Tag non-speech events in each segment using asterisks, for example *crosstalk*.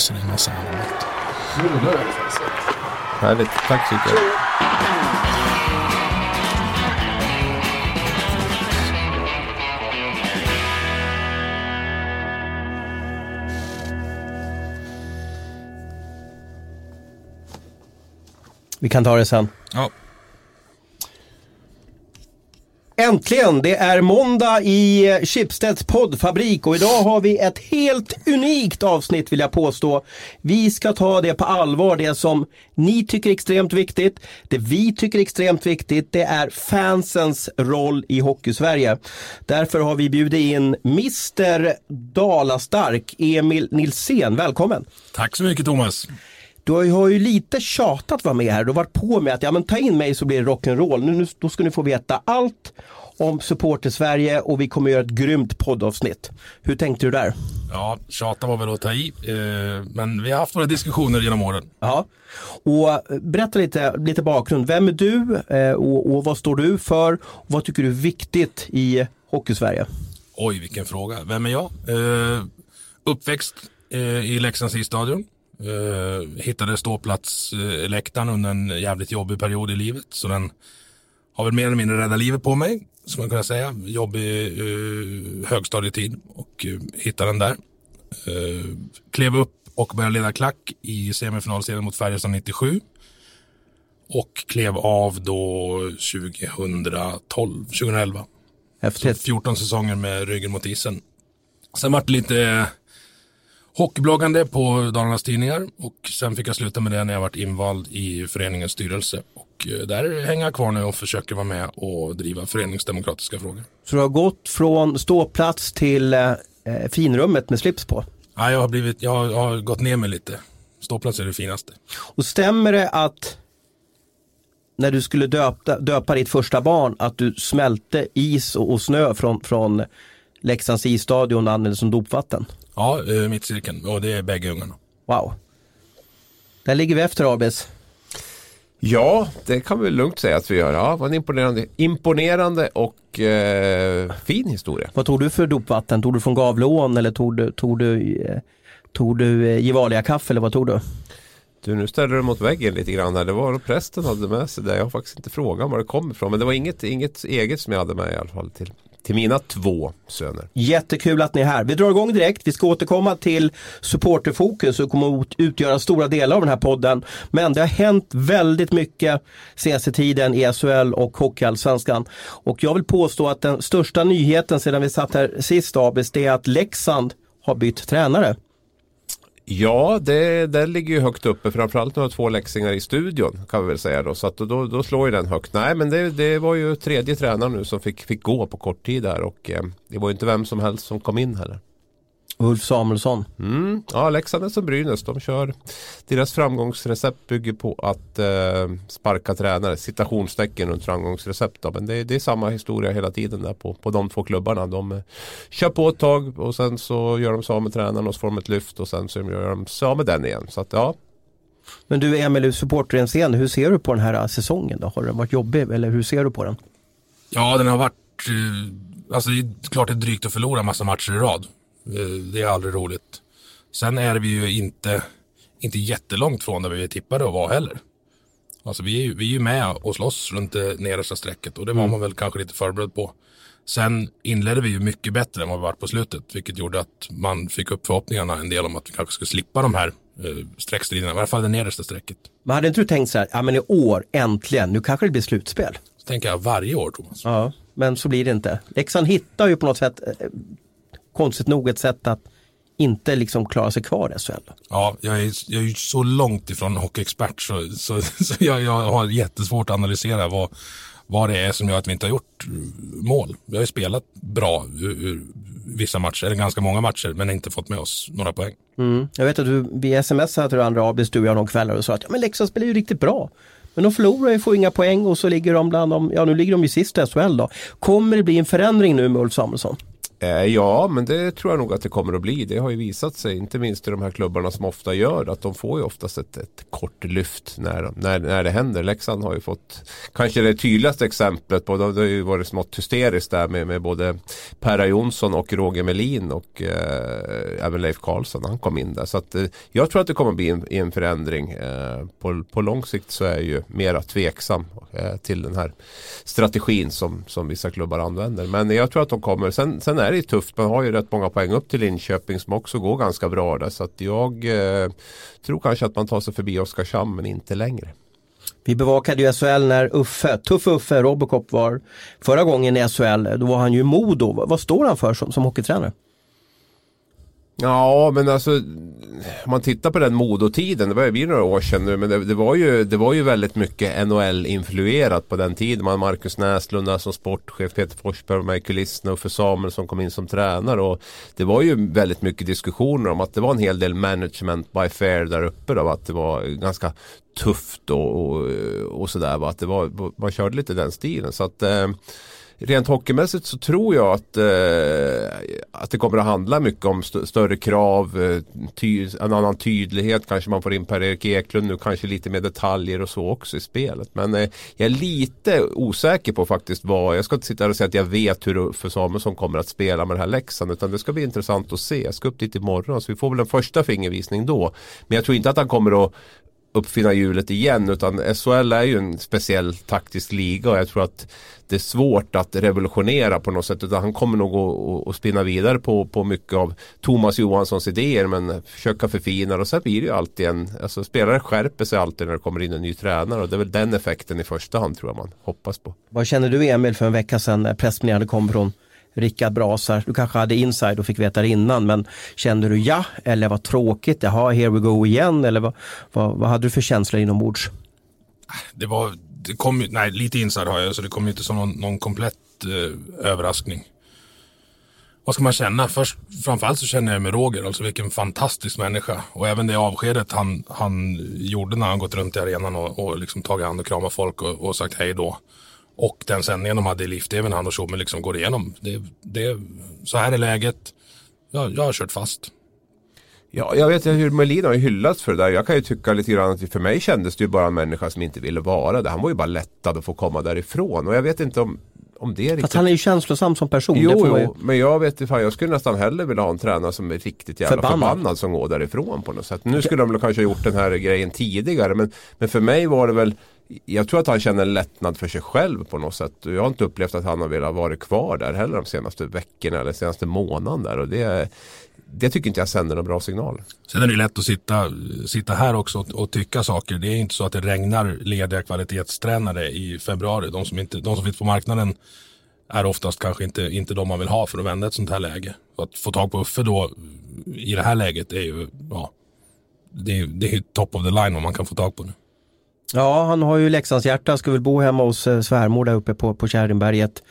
så det massa annat. Härligt, tack så mycket. Vi kan ta det sen. Ja, Äntligen! Det är måndag i eh, Schibsteds poddfabrik och idag har vi ett helt unikt avsnitt vill jag påstå. Vi ska ta det på allvar, det som ni tycker är extremt viktigt, det vi tycker är extremt viktigt, det är fansens roll i Hockeysverige. Därför har vi bjudit in Mr Dalastark, Emil Nilsén. Välkommen! tack så mycket Thomas. Du har ju, har ju lite tjatat vara med här. Du har varit på med att ja, men ta in mig så blir det rock'n'roll. Nu, nu, då ska ni få veta allt om supporter Sverige och vi kommer göra ett grymt poddavsnitt. Hur tänkte du där? Ja, tjata var väl att ta i, eh, men vi har haft våra diskussioner genom åren. Ja. Och eh, berätta lite, lite bakgrund. Vem är du eh, och, och vad står du för? Och vad tycker du är viktigt i Hockeysverige? Oj, vilken fråga. Vem är jag? Eh, uppväxt eh, i Leksands isstadion. Eh, hittade ståplatsläktaren under en jävligt jobbig period i livet. Så den har väl mer eller mindre räddat livet på mig, som man kan säga. Jobbig eh, högstadietid och eh, hittade den där. Eh, klev upp och började leda klack i semifinalserien mot Färjestad 97. Och klev av då 2012, 2011. Så Häftigt. 14 säsonger med ryggen mot isen. Sen vart det lite hockeybloggande på Dalarnas Tidningar och sen fick jag sluta med det när jag vart invald i föreningens styrelse. Och eh, där hänger jag kvar nu och försöker vara med och driva föreningsdemokratiska frågor. Så du har gått från ståplats till eh, finrummet med slips på. Ja, jag, har blivit, jag, har, jag har gått ner mig lite. Ståplats är det finaste. Och stämmer det att när du skulle döpa, döpa ditt första barn att du smälte is och, och snö från, från Leksands isstadion och använde som dopvatten? Ja, eh, mittcirkeln och det är bägge ungarna. Wow. Där ligger vi efter Abis. Ja, det kan vi lugnt säga att vi gör. Ja, det var en imponerande, imponerande och eh, fin historia. Vad tog du för dopvatten? Tog du från Gavleån eller tog du, tog du, eh, tog du eh, Gevalia-kaffe eller vad tog du? Du, nu ställer du mot väggen lite grann här. Det var nog prästen hade med sig det. Jag har faktiskt inte frågat var det kommer ifrån. Men det var inget, inget eget som jag hade med i alla fall till, till mina två söner. Jättekul att ni är här. Vi drar igång direkt. Vi ska återkomma till supporterfokus och kommer att utgöra stora delar av den här podden. Men det har hänt väldigt mycket senaste tiden i SHL och Hockeyallsvenskan. Och jag vill påstå att den största nyheten sedan vi satt här sist Abis, det är att Leksand har bytt tränare. Ja, det, den ligger ju högt uppe. Framförallt när har två läxingar i studion kan vi väl säga då. Så att då, då slår ju den högt. Nej, men det, det var ju tredje tränaren nu som fick, fick gå på kort tid där. Och eh, det var ju inte vem som helst som kom in heller. Ulf Samuelsson. Mm. Ja, Leksand är som Brynäs. De kör, deras framgångsrecept bygger på att eh, sparka tränare. Citationstecken runt framgångsrecept. Då. Men det, det är samma historia hela tiden där på, på de två klubbarna. De eh, kör på ett tag och sen så gör de sig av med tränaren och så får de ett lyft och sen så gör de sig av med den igen. Så att ja, Men du Emil, du supporter en scen. Hur ser du på den här säsongen? Då? Har den varit jobbig eller hur ser du på den? Ja, den har varit... eh, Alltså det är klart det är drygt att förlora massa matcher i rad. Eh, Det är aldrig roligt. Sen är vi ju inte, inte jättelångt från där vi tippade att vara heller. Alltså vi är, ju- vi är ju med och slåss runt det nedersta strecket och det var man väl kanske lite förberedd på. Sen inledde vi ju mycket bättre än vad vi var på slutet, vilket gjorde att man fick upp förhoppningarna en del om att vi kanske skulle slippa de här eh, streckstriderna, i alla fall det nedersta strecket. Men hade inte du tänkt så här, ja men i år äntligen, nu kanske det blir slutspel? Så tänker jag varje år Thomas. Ja, men så blir det inte. Leksand hittar ju på något sätt, eh, konstigt nog, ett sätt att inte liksom klara sig kvar i SHL. Ja, jag är, jag är så långt ifrån hockeyexpert så, så, *laughs* så jag, jag har jättesvårt att analysera vad, vad det är som gör att vi inte har gjort mål. Vi har ju spelat bra ur, ur vissa matcher, eller ganska många matcher, men inte fått med oss några poäng. Mm. Jag vet att du, vi smsade till andra Abis, du och jag någon kvällar och sa att ja, men Leksand spelar ju riktigt bra. Men de förlorar ju, får inga poäng och så ligger de bland de, ja nu ligger de ju sist i SHL då. Kommer det bli en förändring nu med Ulf Samuelsson? Eh, ja, men det tror jag nog att det kommer att bli. Det har ju visat sig, inte minst i de här klubbarna som ofta gör att de får ju oftast ett, ett kort lyft när, när, när det händer. Leksand har ju fått kanske det tydligaste exemplet på, det har ju varit smått hysteriskt där med, med både Perra Jonsson och Roger Melin och eh, även Leif Karlsson. Han kom in där. Så att, eh, jag tror att det kommer att bli en, en förändring. Eh, på, på lång sikt så är jag ju mera tveksam eh, till den här strategin som, som vissa klubbar använder. Men jag tror att de kommer. Sen, sen är är det tufft. Man har ju rätt många poäng upp till Linköping som också går ganska bra där. Så att jag eh, tror kanske att man tar sig förbi Oskarshamn men inte längre. Vi bevakade ju SHL när Uffe, Tuff Uffe Robocop var förra gången i SHL. Då var han ju Modo. Vad står han för som, som hockeytränare? Ja, men alltså om man tittar på den modotiden, det börjar bli några år sedan nu, men det, det, var, ju, det var ju väldigt mycket NHL-influerat på den tiden. Man Marcus Näslund som sportchef, Peter Forsberg var med i kulisserna och för Samuel som kom in som tränare. Och det var ju väldigt mycket diskussioner om att det var en hel del management by fair där uppe. Då, att det var ganska tufft och, och, och sådär. Att det var, man körde lite den stilen. Så att eh, rent hockeymässigt så tror jag att, eh, att det kommer att handla mycket om st större krav, eh, en annan tydlighet. Kanske man får in Per-Erik Eklund nu, kanske lite mer detaljer och så också i spelet. Men eh, jag är lite osäker på faktiskt vad, jag ska inte sitta här och säga att jag vet hur Uffe Samuelsson kommer att spela med den här Leksand. Utan det ska bli intressant att se. Jag ska upp dit imorgon så vi får väl en första fingervisning då. Men jag tror inte att han kommer att uppfinna hjulet igen utan SHL är ju en speciell taktisk liga och jag tror att det är svårt att revolutionera på något sätt utan han kommer nog att, att spinna vidare på, på mycket av Thomas Johanssons idéer men försöka förfina och sen blir det ju alltid en, alltså spelare skärper sig alltid när det kommer in en ny tränare och det är väl den effekten i första hand tror jag man hoppas på. Vad känner du Emil för en vecka sedan när pressmeddelandet kom från Rickard Brasar. Du kanske hade inside och fick veta det innan men kände du ja eller vad tråkigt, jaha here we go igen eller vad, vad, vad hade du för känslor inombords? Det var, det kom nej lite inside har jag så det kom inte som någon, någon komplett eh, överraskning. Vad ska man känna? Först, framförallt så känner jag med Roger, alltså vilken fantastisk människa. Och även det avskedet han, han gjorde när han gått runt i arenan och, och liksom tagit hand och kramat folk och, och sagt hej då. Och den sändningen de hade i Lift, även han och Tjomme liksom går igenom. Det, det, så här är läget. Jag, jag har kört fast. Ja, jag vet hur Melin har hyllats för det där. Jag kan ju tycka lite grann att för mig kändes det ju bara en människa som inte ville vara där. Han var ju bara lättad att få komma därifrån. Och jag vet inte om, om det är riktigt. Fast han är ju känslosam som person. Jo, jo ju... men jag vet inte, jag skulle nästan hellre vilja ha en tränare som är riktigt jävla förbannad, förbannad som går därifrån på något sätt. Nu skulle de kanske ha gjort den här grejen tidigare. Men, men för mig var det väl jag tror att han känner lättnad för sig själv på något sätt. Jag har inte upplevt att han har velat vara kvar där heller de senaste veckorna eller senaste månaden där. Och det, det tycker inte jag sänder någon bra signal. Sen är det lätt att sitta, sitta här också och, och, tycka saker. Det är inte så att det regnar lediga kvalitetstränare i februari. De som, inte, de som finns på marknaden är oftast kanske inte, inte de man vill ha för att vända ett sånt här läge. Att få tag på Uffe då i det här läget är ju, ja, det är, det är top of the line om man kan få tag på nu. Ja, han har ju Leksands hjärta, ska väl bo hemma hos eh, svärmor där uppe på, på Kärringberget.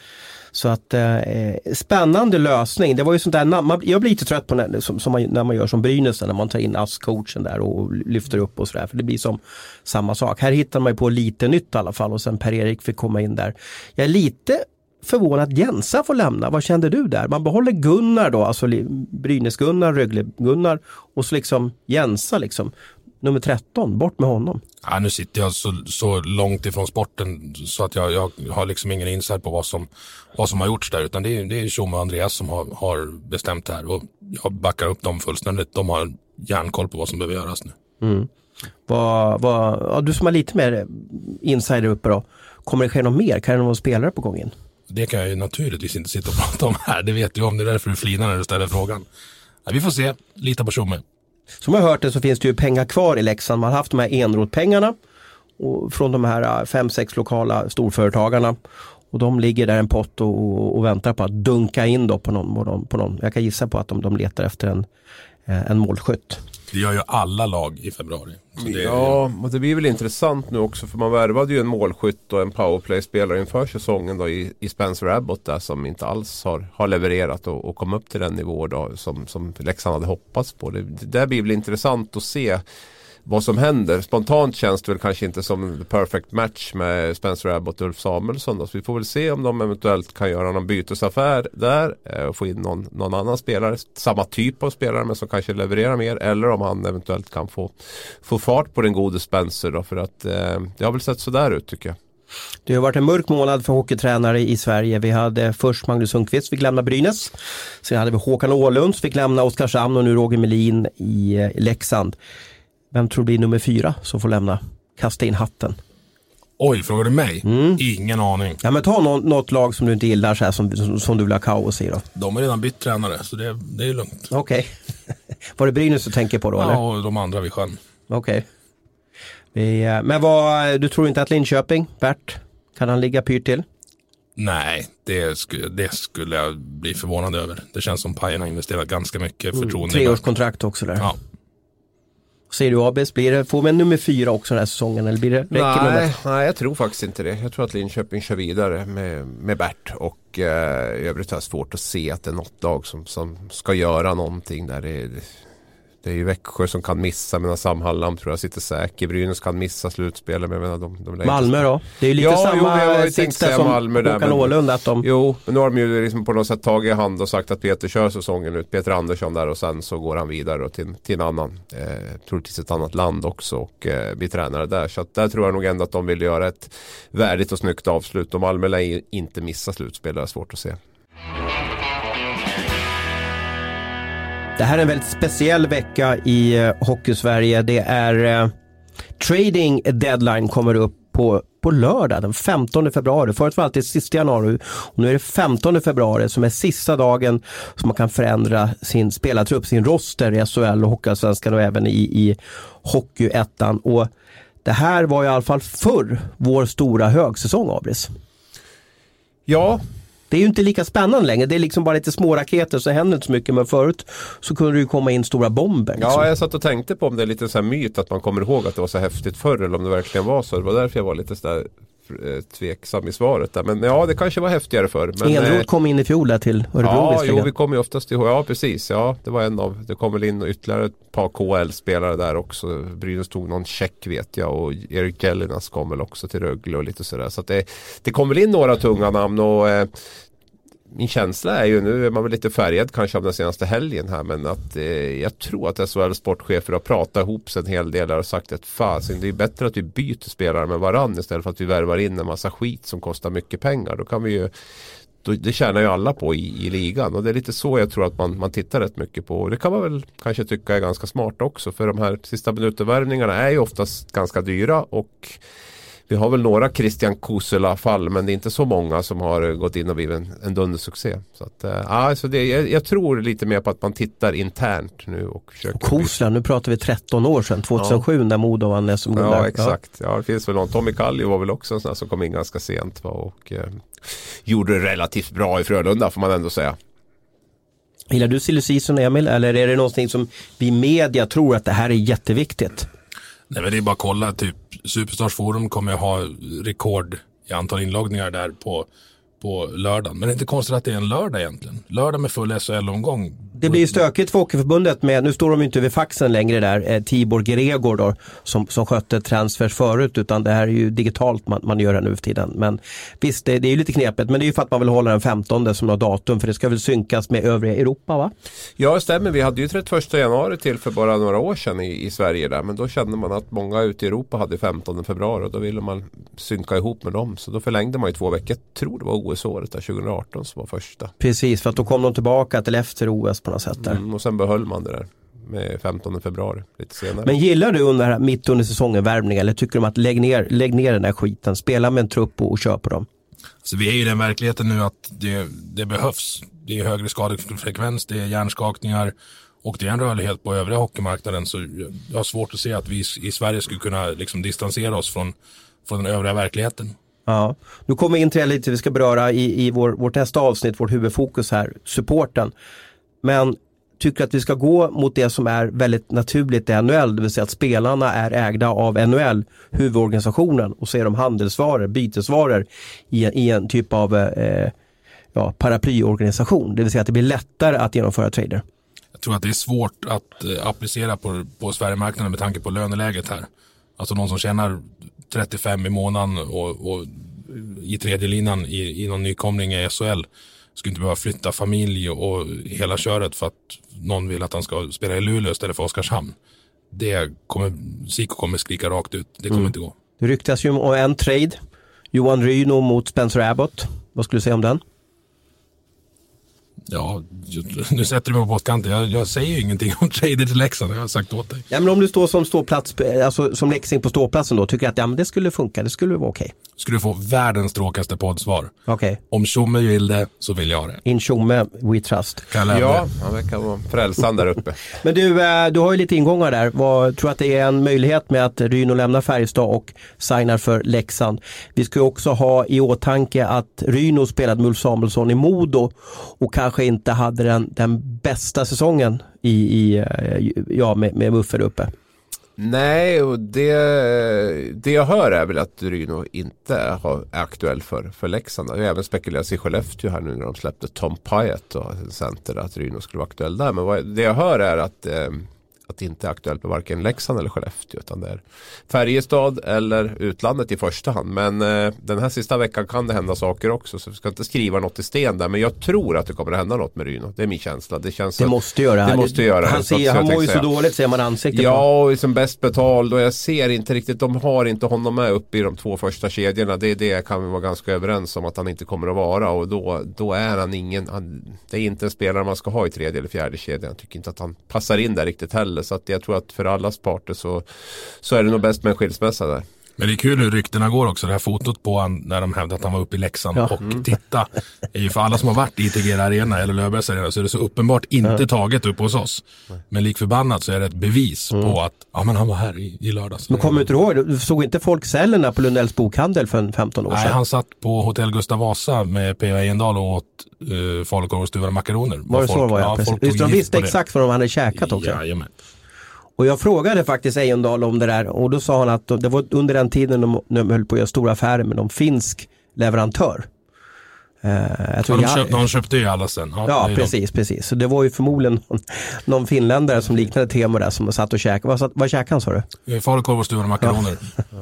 Så att eh, eh, spännande lösning. Det var ju sånt där, man, jag blir lite trött på när, som, som man, när man gör som Brynäs när man tar in ASS-coachen där och lyfter upp och sådär. För det blir som samma sak. Här hittar man ju på lite nytt i alla fall och sen Per-Erik fick komma in där. Jag är lite förvånad att Jensa får lämna. Vad kände du där? Man behåller Gunnar då, alltså Brynäs-Gunnar, Rögle-Gunnar och så liksom Jensa liksom nummer 13, bort med honom. Ja, nu sitter jag så, så långt ifrån sporten så att jag, jag har liksom ingen insight på vad som, vad som har gjorts där. Utan det är, det är Tjomme och Andreas som har, har bestämt det här. Och jag backar upp dem fullständigt. De har järnkoll på vad som behöver göras nu. Mm. Vad, vad, ja, du som har lite mer insider uppe då. Kommer det ske något mer? Kan det någon spelare på gång in? Det kan jag ju naturligtvis inte sitta och *laughs* prata om här. Det vet du om. Det är därför du flinar när du ställer frågan. Ja, vi får se. Lita på Tjomme. Som jag hört det så finns det ju pengar kvar i Leksand. Man har haft de här enrotpengarna från de här äh, fem, sex lokala storföretagarna. Och de ligger där en pott och, och, och, väntar på att dunka in då på någon, på någon. Jag kan gissa på att de, de letar efter en, äh, en målskytt. Det gör ju alla lag i februari. Det ja, och det blir väl intressant nu också för man värvade ju en målskytt och en powerplay-spelare inför säsongen då i, i Spencer Abbott där som inte alls har, har levererat och, och kom upp till den nivå då som, som Leksand hade hoppats på. Det, det där blir väl intressant att se vad som händer. Spontant känns det väl kanske inte som the perfect match med Spencer Abbott och Ulf Samuelsson. Då. Så vi får väl se om de eventuellt kan göra någon bytesaffär där eh, och få in någon, någon annan spelare. Samma typ av spelare men som kanske levererar mer. Eller om han eventuellt kan få, få fart på den gode Spencer. Då, för att eh, det har väl sett sådär ut tycker jag. Det har varit en mörk månad för hockeytränare i Sverige. Vi hade först Magnus Sundqvist fick lämna Brynäs. Sen hade vi Håkan Åhlund fick lämna Oskarshamn och nu Roger Melin i eh, Leksand. Vem tror du blir nummer fyra som får lämna? Kasta in hatten. Oj, frågar du mig? Mm. Ingen aning. Ja men ta något, något lag som du inte gillar så här, som, som, du vill ha kaos i då. De har redan bytt tränare, så det, det är lugnt. Okej. *laughs* Var det Brynäs du tänker på då eller? Ja, och de andra vid sjön. Okej. Vi, eh, Men vad, du tror inte att Linköping, Bert, kan han ligga pyrt till? Nej, det skulle, det skulle jag bli förvånad över. Det känns som Pajen har investerat ganska mycket förtroende. i Treårskontrakt också där. Ja. Säger du Abis, blir det, får en nummer fyra också den här säsongen eller blir det, Nej, nej, jag tror faktiskt inte det. Jag tror att Linköping kör vidare med, med Bert och eh, övrigt har jag svårt att se att det är något lag som, som ska göra någonting där. Det, det är ju Växjö som kan missa medan Sam Hallam tror jag sitter säker. Brynäs kan missa slutspelet. Men menar, de, de Malmö då? Det är ju lite Ja, samma sits där som Malmö där, Håkan Åhlund att de... Jo, men nu har de ju liksom på något sätt tagit i hand och sagt att Peter kör säsongen ut. Peter Andersson där och sen så går han vidare till, till en annan, eh, troligtvis ett annat land också och eh, blir tränare där. Så att där tror jag nog ändå att de vill göra ett värdigt och snyggt avslut. Och Malmö lär inte missa slutspel, det är svårt att se. Det här är en väldigt speciell vecka i eh, Hockeysverige. Det är eh, trading deadline kommer upp på, på lördag den 15 februari. Förut var det alltid sista januari och nu är det 15 februari som är sista dagen som man kan förändra sin spelartrupp, sin roster i SHL och Hockeyallsvenskan och även i, i Hockeyettan. Och det här var i alla fall förr vår stora högsäsong, Abris. Ja, det är ju inte lika spännande längre. Det är liksom bara lite små raketer så händer inte så mycket. Men förut så kunde det ju komma in stora bomber. Liksom. ja, jag satt och tänkte på om det är lite så myt att man kommer ihåg att det var så häftigt förr eller om det verkligen var så. Det var därför jag var lite så där tveksam i svaret där. Men ja, det kanske var häftigare förr. Men, eh, Enroth kom in i fjol där till Örebro Ja, jo, vi kommer ju oftast ihåg. Ja, precis. Ja, det var en av. Det kom väl in ytterligare ett par KL-spelare där också. Brynäs tog någon check vet jag och Erik Gellinas kom väl också till Rögle och lite sådär. Så det, det kom väl in några tunga namn och eh, min känsla är ju, nu är man väl lite färgad kanske av den senaste helgen här men att eh, jag tror att SHL sportchefer har pratat ihop sig en hel del och sagt att fasen det är bättre att vi byter spelare med varandra istället för att vi värvar in en massa skit som kostar mycket pengar. Då kan vi ju då, det tjänar ju alla på i, i ligan och det är lite så jag tror att man, man tittar rätt mycket på. Och det kan man väl kanske tycka är ganska smart också för de här sista minutervärvningarna är ju oftast ganska dyra och vi har väl några Christian Kosela-fall men det är inte så många som har gått in och blivit en, en dundersuccé. Så att, äh, alltså det, jag, jag tror lite mer på att man tittar internt nu och försöker Och Kosla, nu pratar vi 13 år sedan, 2007 när Modo vann SM-guld. Ja där. exakt. Ja, det finns väl någon. Tommy Kallio var väl också en sån som kom in ganska sent va? och eh, gjorde det relativt bra i Frölunda får man ändå säga. Gillar du silly season Emil eller är det någonting som vi media tror att det här är jätteviktigt? Nej, men det är bara att kolla. Typ, Superstars Forum kommer att ha rekord i antal inloggningar där på, på lördagen. Men det är inte konstigt att det är en lördag egentligen. Lördag med full SHL-omgång. Det blir ju stökigt för Hockeyförbundet med, nu står de ju inte vid faxen längre där, eh, Tibor Gregor då, som, som skötte transfers förut utan det här är ju digitalt man, man gör det nu för tiden. Men visst, det, det är ju lite knepigt men det är ju för att man vill hålla den 15 som har datum för det ska väl synkas med övriga Europa va? Ja det stämmer. Vi hade ju 31 januari till för bara några år sedan i, i Sverige där. Men då kände man att många ute i Europa hade 15 februari och då ville man synka ihop med dem. Så då förlängde man ju två veckor. Jag tror det var OS-året där 2018 som var första. Precis, för att då kom de tillbaka till efter OS på något sätt där. Mm, och sen behöll man det där med 15 februari lite senare. Men gillar du under, mitt under säsongen värvning eller tycker du att lägg ner, lägg ner den där skiten, spela med en trupp och, och kör på dem? Så vi är i den verkligheten nu att det, det behövs. Det är högre skadefrekvens, det är hjärnskakningar och det är en rörlighet på övriga hockeymarknaden. Så jag har svårt att se att vi i Sverige skulle kunna liksom distansera oss från, från den övriga verkligheten. Ja, nu kommer vi in till lite vi ska beröra i, i vår, vårt nästa avsnitt, vårt huvudfokus här, supporten. Men tycker att vi ska gå mot det som är väldigt naturligt i NHL, det vill säga att spelarna är ägda av NHL, huvudorganisationen, och så är de handelsvaror, bytesvaror i, en- i en typ av eh, ja, paraplyorganisation. Det vill säga att det blir lättare att genomföra trader. Jag tror att det är svårt att eh, applicera på, på Sverigemarknaden med tanke på löneläget här. Alltså någon som tjänar 35 i månaden och, och i tredje linan i, i någon nykomling i SHL skulle inte behöva flytta familj och hela köret för att någon vill att han ska spela i Luleå istället för Oskarshamn. Det kommer, Siko kommer skrika rakt ut. Det kommer inte gå. Det ryktas ju om en trade. Johan Ryno mot Spencer Abbott. Vad skulle du säga om den? Ja, *laughs* nu sätter du mig på pottkanten. Jag, jag säger ju ingenting om *laughs* trader till Leksand. Det har jag sagt åt dig. Ja, men om du står som ståplats, alltså som Leksing på ståplatsen då, tycker att ja, men det skulle funka, det skulle vara okej. Skulle du få världens tråkigaste poddsvar. Okej. Om Tjomme vill det så vill jag det. In Tjomme, we trust. Kalle Ja, han verkar vara frälsaren där uppe. *laughs* Men du, eh, du har ju lite ingångar där. Vad, tror att det är en möjlighet med att Ryno lämnar Färjestad och signar för Leksand? Vi ska ju också ha i åtanke att Ryno spelade med Ulf Samuelsson i Modo och kanske inte hade den, den bästa säsongen i, i, eh, ja, med, med Muffe uppe. Nej, och det, det jag hör är väl att Ryno inte har, är aktuell för, för Leksand. Det har även spekulerats i Skellefteå här nu när de släppte Tom Pyatt och center att Ryno skulle vara aktuell där. Men vad, det jag hör är att, eh, att det inte är aktuellt med varken Leksand eller Skellefteå utan det är Färjestad eller utlandet i första hand. Men eh, den här sista veckan kan det hända saker också så vi ska inte skriva något i sten där. Men jag tror att det kommer att hända något med Ryno. Det är min känsla. Det, känns Det att- måste göra. Det måste göra. Han, ser, han mår ju så dåligt ser man ansiktet på. Ja, och som bäst betald och jag ser inte riktigt, de har inte honom med uppe i de två första kedjorna. Det, det kan vi vara ganska överens om att han inte kommer att vara och då, då är han ingen, han, det är inte en spelare man ska ha i tredje eller fjärde kedjan. Jag tycker inte att han passar in där riktigt heller. Så att jag tror att för allas parter så, så är det nog bäst med en skilsmässa där. Men det är kul hur ryktena går också. Det här fotot på han när de hävdade att han var uppe i Leksand. Ja. Och titta, är ju för alla som har varit i Tegera Arena eller Löfbergs Arena så är det så uppenbart inte taget upp hos oss. Men lik förbannat så är det ett bevis på att ja, men han var här i, i lördags. Men kommer du inte ihåg, du såg inte folk cellerna på Lundells bokhandel för en 15 år Nej, sedan? han satt på Hotell Gustav Vasa med P.A. Ejendahl och åt uh, falukorv och stuvade makaroner. Var det så det var ja, folk tog Just, de visste exakt vad de hade käkat också. Jajamän. Och jag frågade faktiskt Ejendal om det där och då sa han att det var under den tiden de, de höll på att göra stora affärer med någon finsk leverantör. Eh, jag Ja, tror de, jag- köpte, de köpte ju alla sen. Ja, det är de. precis, precis. Så det var ju förmodligen någon, någon finländare som liknade Temo där som satt och käkade. Vad, vad käkade han sa du? Eh, Falukorv och stuvade makaroner.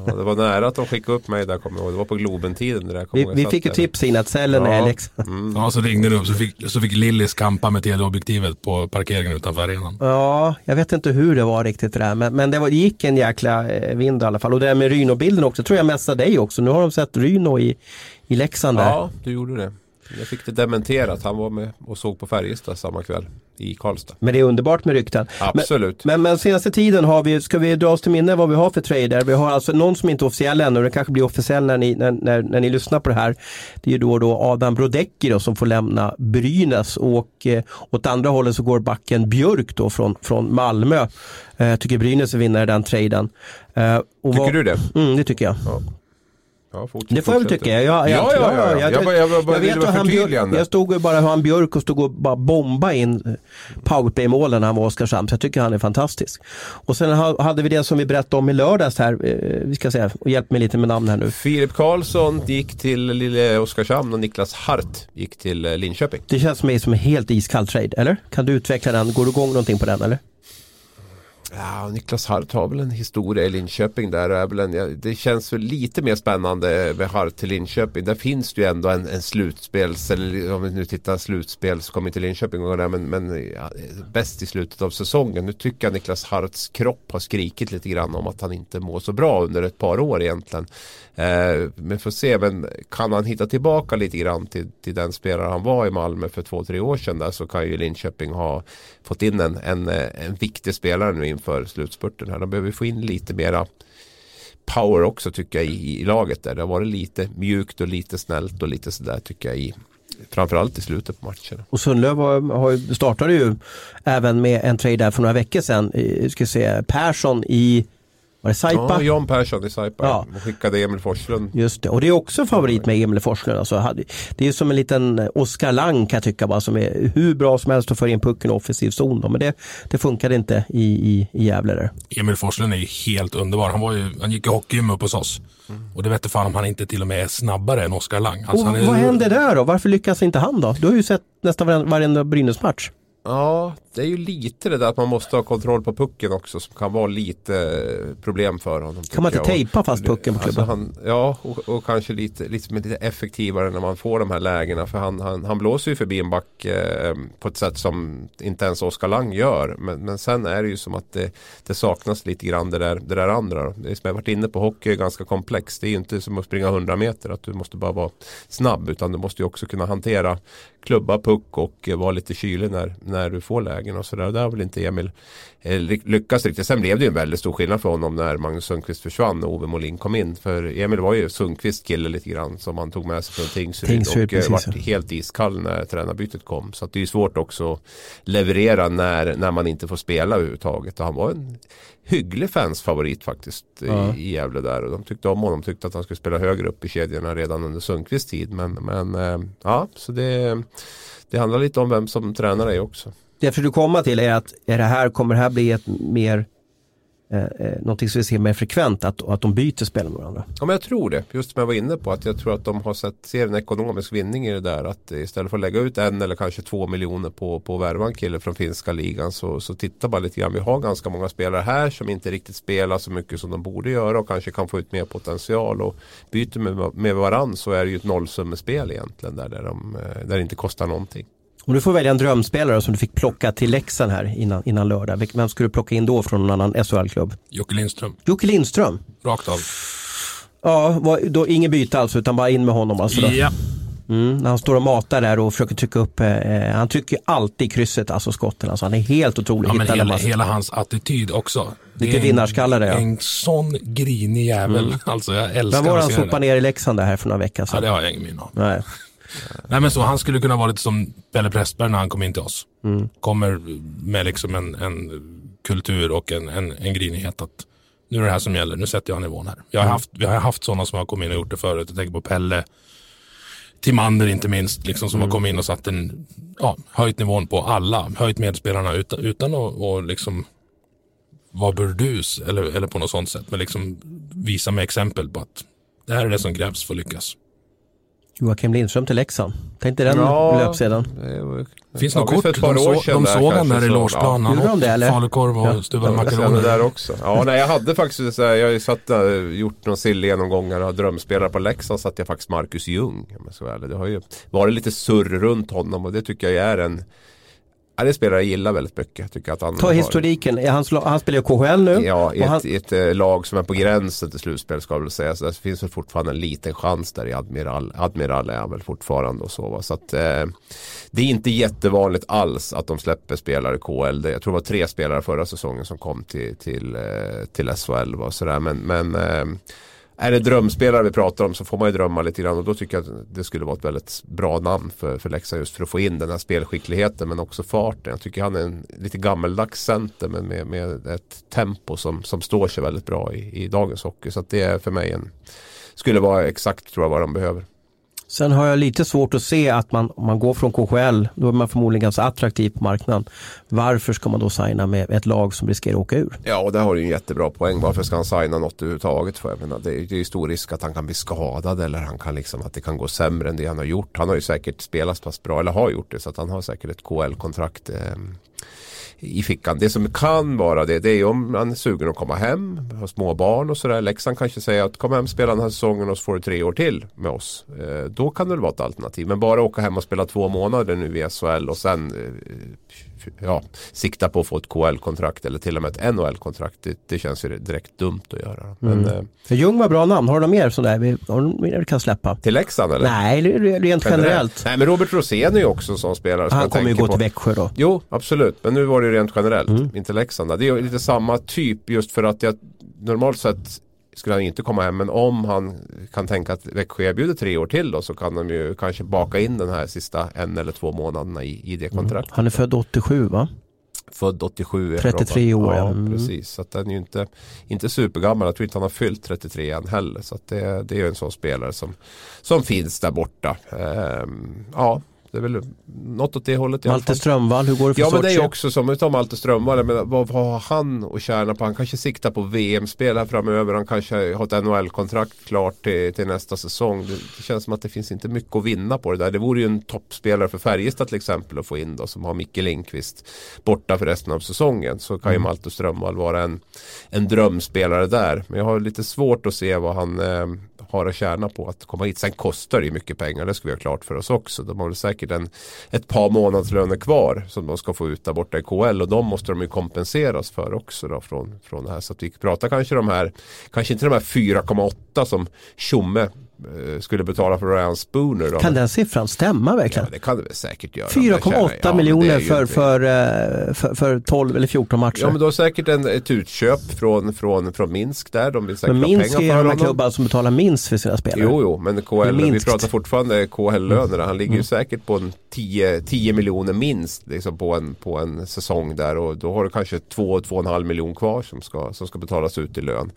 Ja, det var nära att de skickade upp mig där kommer jag ihåg. Det var på Globen-tiden. där, kommer Vi, jag vi Jag fick ju tips in att cellen Ja. är liksom. Ja, så ringde det upp så fick, så fick Lillis kampa med teleobjektivet på parkeringen utanför arenan. Ja, jag vet inte hur det var riktigt det där. Men, men det, var, det gick en jäkla eh, vind i alla fall. Och det där med Ryno-bilden också, tror jag messade dig också. Nu har de sett Ryno i, i Leksand där. Ja, du gjorde det. Jag fick det dementerat. Han var med och såg på Färjestad samma kväll i Karlstad. Men det är underbart med rykten. Absolut. Men, men senaste tiden har vi, ska vi dra oss till minne vad vi har för trader? Vi har alltså någon som inte är officiell ännu, det kanske blir officiell när ni, när, när, när ni lyssnar på det här. Det är ju då, då Adam Brodecki då, som får lämna Brynäs och eh, åt andra hållet så går backen Björk då från, från Malmö. Eh, tycker Brynäs är vinnare i den traden. Eh, och Tycker vad- du det? Mm, det tycker jag. Ja, fortsätt, Det får jag väl tycka. Jag, jag, Ja, ja, ja, ja. Jag, Jag jag jag ville vet att han Björk, jag stod bara hur han Björk och stod och bara bomba in eh, powerplay-målen när han var Oskarshamn. Så jag tycker han är fantastisk. Och sen ha- hade vi det som vi berättade om i lördags här. eh, Vi ska säga, och hjälp mig lite med namn här nu. Filip Karlsson gick till lille Oskarshamn och Niklas Hart gick till eh, Linköping. Det känns för mig som en helt iskall trade, eller? Kan du utveckla den? Går du igång någonting på den eller? Ja, Niklas Hart har väl en historia i Linköping där. Är väl en, ja, det känns väl lite mer spännande med Hart till Linköping. Där finns det ju ändå en, en slutspels, eller om vi nu tittar slutspel så kommer inte Linköping gå där men, men ja, bäst i slutet av säsongen. Nu tycker jag Niklas Harts kropp har skrikit lite grann om att han inte mår så bra under ett par år egentligen. Eh, men får se, men kan han hitta tillbaka lite grann till, till den spelare han var i Malmö för två, tre år sedan där så kan ju Linköping ha fått in en, en, en viktig spelare nu inför slutspurten här. De behöver få in lite mera power också tycker jag i, i laget där. Det har varit lite mjukt och lite snällt och lite sådär tycker jag i framförallt i slutet på matchen. Och Sundlöv har, har, startade ju även med en trade där för några veckor sedan. Eh, ska se, Persson i, var det Saipa? Ja, Jan Persson i Saipa Ja. och skickade Emil Forslund. Just det, och det är också favorit med Emil Forslund. Alltså, det är som en liten Oskar Lang kan jag tycka bara, som är hur bra som helst att föra in pucken i offensiv zon. Då. Men det, det funkade inte i, i, i Gävle där. Emil Forslund är ju helt underbar. Han, var ju, han gick i hockeygym upp hos oss. Och det vet fan om han inte till och med är snabbare än Oskar Lang. Alltså, och han är, vad hände där då? Varför lyckas inte han då? Du har ju sett nästan varenda, varenda Brynäs-match. Ja, det är ju lite det där att man måste ha kontroll på pucken också som kan vara lite eh, problem för honom. Kan man inte tejpa fast pucken på Alltså klubban? han, ja, och, och kanske lite, lite, lite effektivare när man får de här lägena. För han, han, han blåser ju förbi en back eh, på ett sätt som inte ens Oskar Lang gör. Men, men sen är det ju som att det, det saknas lite grann det där, det där andra. Det som jag varit inne på, hockey är ganska komplext. Det är ju inte som att springa 100 meter, att du måste bara vara snabb. Utan du måste ju också kunna hantera klubba, puck och eh, vara lite kylig när, när när du får lägen och sådär. Där har väl inte Emil eh, ly- lyckats riktigt. Sen blev det ju en väldigt stor skillnad för honom när Magnus Sundqvist försvann och Ove Molin kom in. För Emil var ju Sundqvist kille lite grann som han tog med sig från Tingsryd. Tingsryd, och eh, precis, vart ja. helt iskall när tränarbytet kom. Så det är ju svårt också att leverera när, när man inte får spela överhuvudtaget. Och han var en hygglig fansfavorit faktiskt i- Ja. i Gävle där. Och de tyckte om honom, tyckte att han skulle spela högre upp i kedjorna redan under Sundqvists tid. Men, men eh, ja, så det, det handlar lite om vem som tränar dig också. Det jag försöker komma till är att är det här, kommer det här bli ett mer eh, eh någonting som vi ser mer frekvent att, att de byter spel med varandra? Ja men jag tror det. Just som jag var inne på att jag tror att de har sett, ser en ekonomisk vinning i det där. Att istället för att lägga ut en eller kanske två miljoner på, på att värva en kille från finska ligan så, så titta bara lite grann. Vi har ganska många spelare här som inte riktigt spelar så mycket som de borde göra och kanske kan få ut mer potential. Och byter med, med varandra så är det ju ett nollsummespel egentligen där, där, de, eh, där det inte kostar någonting. Om du får välja en drömspelare som du fick plocka till Leksand här innan, innan lördag. Vem skulle du plocka in då från någon annan SHL-klubb? Jocke Lindström, Jocke Lindström. rakt av. Ja, var, då, ingen byte alltså utan bara in med honom alltså då. Ja, Mm, han står och matar där och försöker trycka upp, eh, han trycker alltid krysset, alltså skotten. Alltså, han är helt otrolig. ja men hela, matchen. hela hans attityd också. Det Lite är vinnarskalle där, ja. En sån grinig jävel. *laughs* Alltså jag älskar Vem var det att han se det. sopade ner i Leksand där här för några veckor Ja, sedan? det har jag ingen minne av. Nej. Men så, han skulle kunna vara lite som Pelle Pressberg när han kom in till oss. Mm. Kommer med liksom en, en kultur och en, en, en grinighet att nu är det här som gäller, nu sätter jag nivån här. Jag Mm. har haft, vi har haft sådana som har kommit in och gjort det förut. Jag tänker på Pelle, Timander inte minst, liksom, som Mm. har kommit in och satt en, ja, höjt nivån på alla, höjt medspelarna utan, utan att och liksom vara burdus eller, eller på något sånt sätt. Men liksom visa med exempel på att det här är det som krävs för att lyckas. Joakim Lindström till Leksand. Tänk dig den löpsedeln. det var- Finns Ja, något för kort? ett par De, år så, de såg han där i ja. Gjorde de det, eller? Falukorv och Ja. det makaroner. där också. Ja, nej, jag hade faktiskt så här, jag har ju satt, äh, gjort någon sill-genomgångar och har drömspelare på Leksand satt jag faktiskt Marcus Ljung. om jag ska vara ärlig. Det har ju varit lite surr runt honom och det tycker jag är en Ja, det spelare jag gillar väldigt mycket. Tycker att han Ta har- historiken, han, han spelar ju KHL nu. Ja, i ett, han, ett eh, lag som är på gränsen till slutspel ska väl säga. Så det finns väl fortfarande en liten chans där i Admiral. Admiral är han väl fortfarande och så. Va? Så att eh, det är inte jättevanligt alls att de släpper spelare i. Det, jag tror det var tre spelare förra säsongen som kom till, till, eh, till SHL. Va? Så där. Men, men eh, är det drömspelare vi pratar om så får man ju drömma lite grann och då tycker jag att det skulle vara ett väldigt bra namn för, för Leksand just för att få in den här spelskickligheten men också farten. Jag tycker han är en lite gammeldags center men med, med ett tempo som, som står sig väldigt bra i, i dagens hockey. Så att det är för mig en, skulle vara exakt tror jag vad de behöver sen har jag lite svårt att se att man, om man går från KHL, då är man förmodligen ganska attraktiv på marknaden. Varför ska man då signa med ett lag som riskerar att åka ur? Ja, och där har du en jättebra poäng. Varför ska han signa något överhuvudtaget? För? Jag menar, det, är, det är ju stor risk att han kan bli skadad eller han kan liksom, att det kan gå sämre än det han har gjort. Han har ju säkert spelat så pass bra, eller har gjort det, så att han har säkert ett KL-kontrakt eh, i fickan. Det som kan vara det, det är om man är sugen att komma hem, har små barn och sådär. Leksand kanske säger att kom hem, spela den här säsongen och så får du tre år till med oss. Eh, då kan det väl vara ett alternativ. Men bara åka hem och spela två månader nu i SHL och sen eh, ja, sikta på att få ett KL-kontrakt eller till och med ett NHL-kontrakt. Det, det känns ju direkt dumt att göra. Men, eh, För Ljung var bra namn, har du något mer sådär? vi- du kan släppa? till Leksand eller? Nej, re- rent generellt. Nej men Robert Rosén är ju också en sån spelare. som Han kommer ju gå på. till Växjö då. Jo, absolut. Men nu var det ju rent generellt, Mm. inte Leksand. Det är ju lite samma typ just för att jag normalt sett skulle han inte komma hem. Men om han kan tänka att Växjö erbjuder tre år till då så kan de ju kanske baka in den här sista en eller två månaderna i, i det kontraktet. Han är född 87 va? Född 87. är 33 Robert. år, ja. Mm. precis. Så att den är ju inte, inte supergammal. Jag tror inte han har fyllt 33 än heller. Så att det, det är ju en sån spelare som, som finns där borta. Ehm, ja, Det är väl något åt det hållet Malte. Strömvall, hur går det för Ja men det är också som, vi tar Malte Strömvall, men vad, vad har han att tjäna på? Han kanske siktar på VM-spel här framöver. Han kanske har ett NHL-kontrakt klart till, till nästa säsong. Det, det känns som att det finns inte mycket att vinna på det där. Det vore ju en toppspelare för Färjestad till exempel att få in då som har Micke Lindqvist borta för resten av säsongen. Så kan ju Malte Strömvall vara en, en drömspelare där. Men jag har lite svårt att se vad han eh, har att tjäna på att komma hit. Sen kostar det ju mycket pengar, det ska vi ha klart för oss också. De har väl säkert en, ett par månadslöner kvar som de ska få ut där borta i KL och de måste de ju kompenseras för också då från, från det här. Så att vi pratar kanske de här, kanske inte de här 4,8 som Tjomme skulle betala för Ryan Spooner. Då. Kan den siffran stämma Ja, verkligen? det kan det väl säkert göra. Det känner jag. 4,8 Ja, är miljoner ju för, för, eh, för, för 12 eller 14 matcher. Ja men har säkert en, ett utköp från, från, från Minsk där. De vill säkert men Minsk är pengar ju för de här klubbarna som betalar minst för sina spelare. Jo, jo, men KL, är vi pratar fortfarande KL-lönerna. Han ligger ju Mm. säkert på en 10, 10 miljoner minst liksom på, en, på en säsong där. Och då har du kanske 2-2,5 miljoner kvar som ska, som ska betalas ut i lön.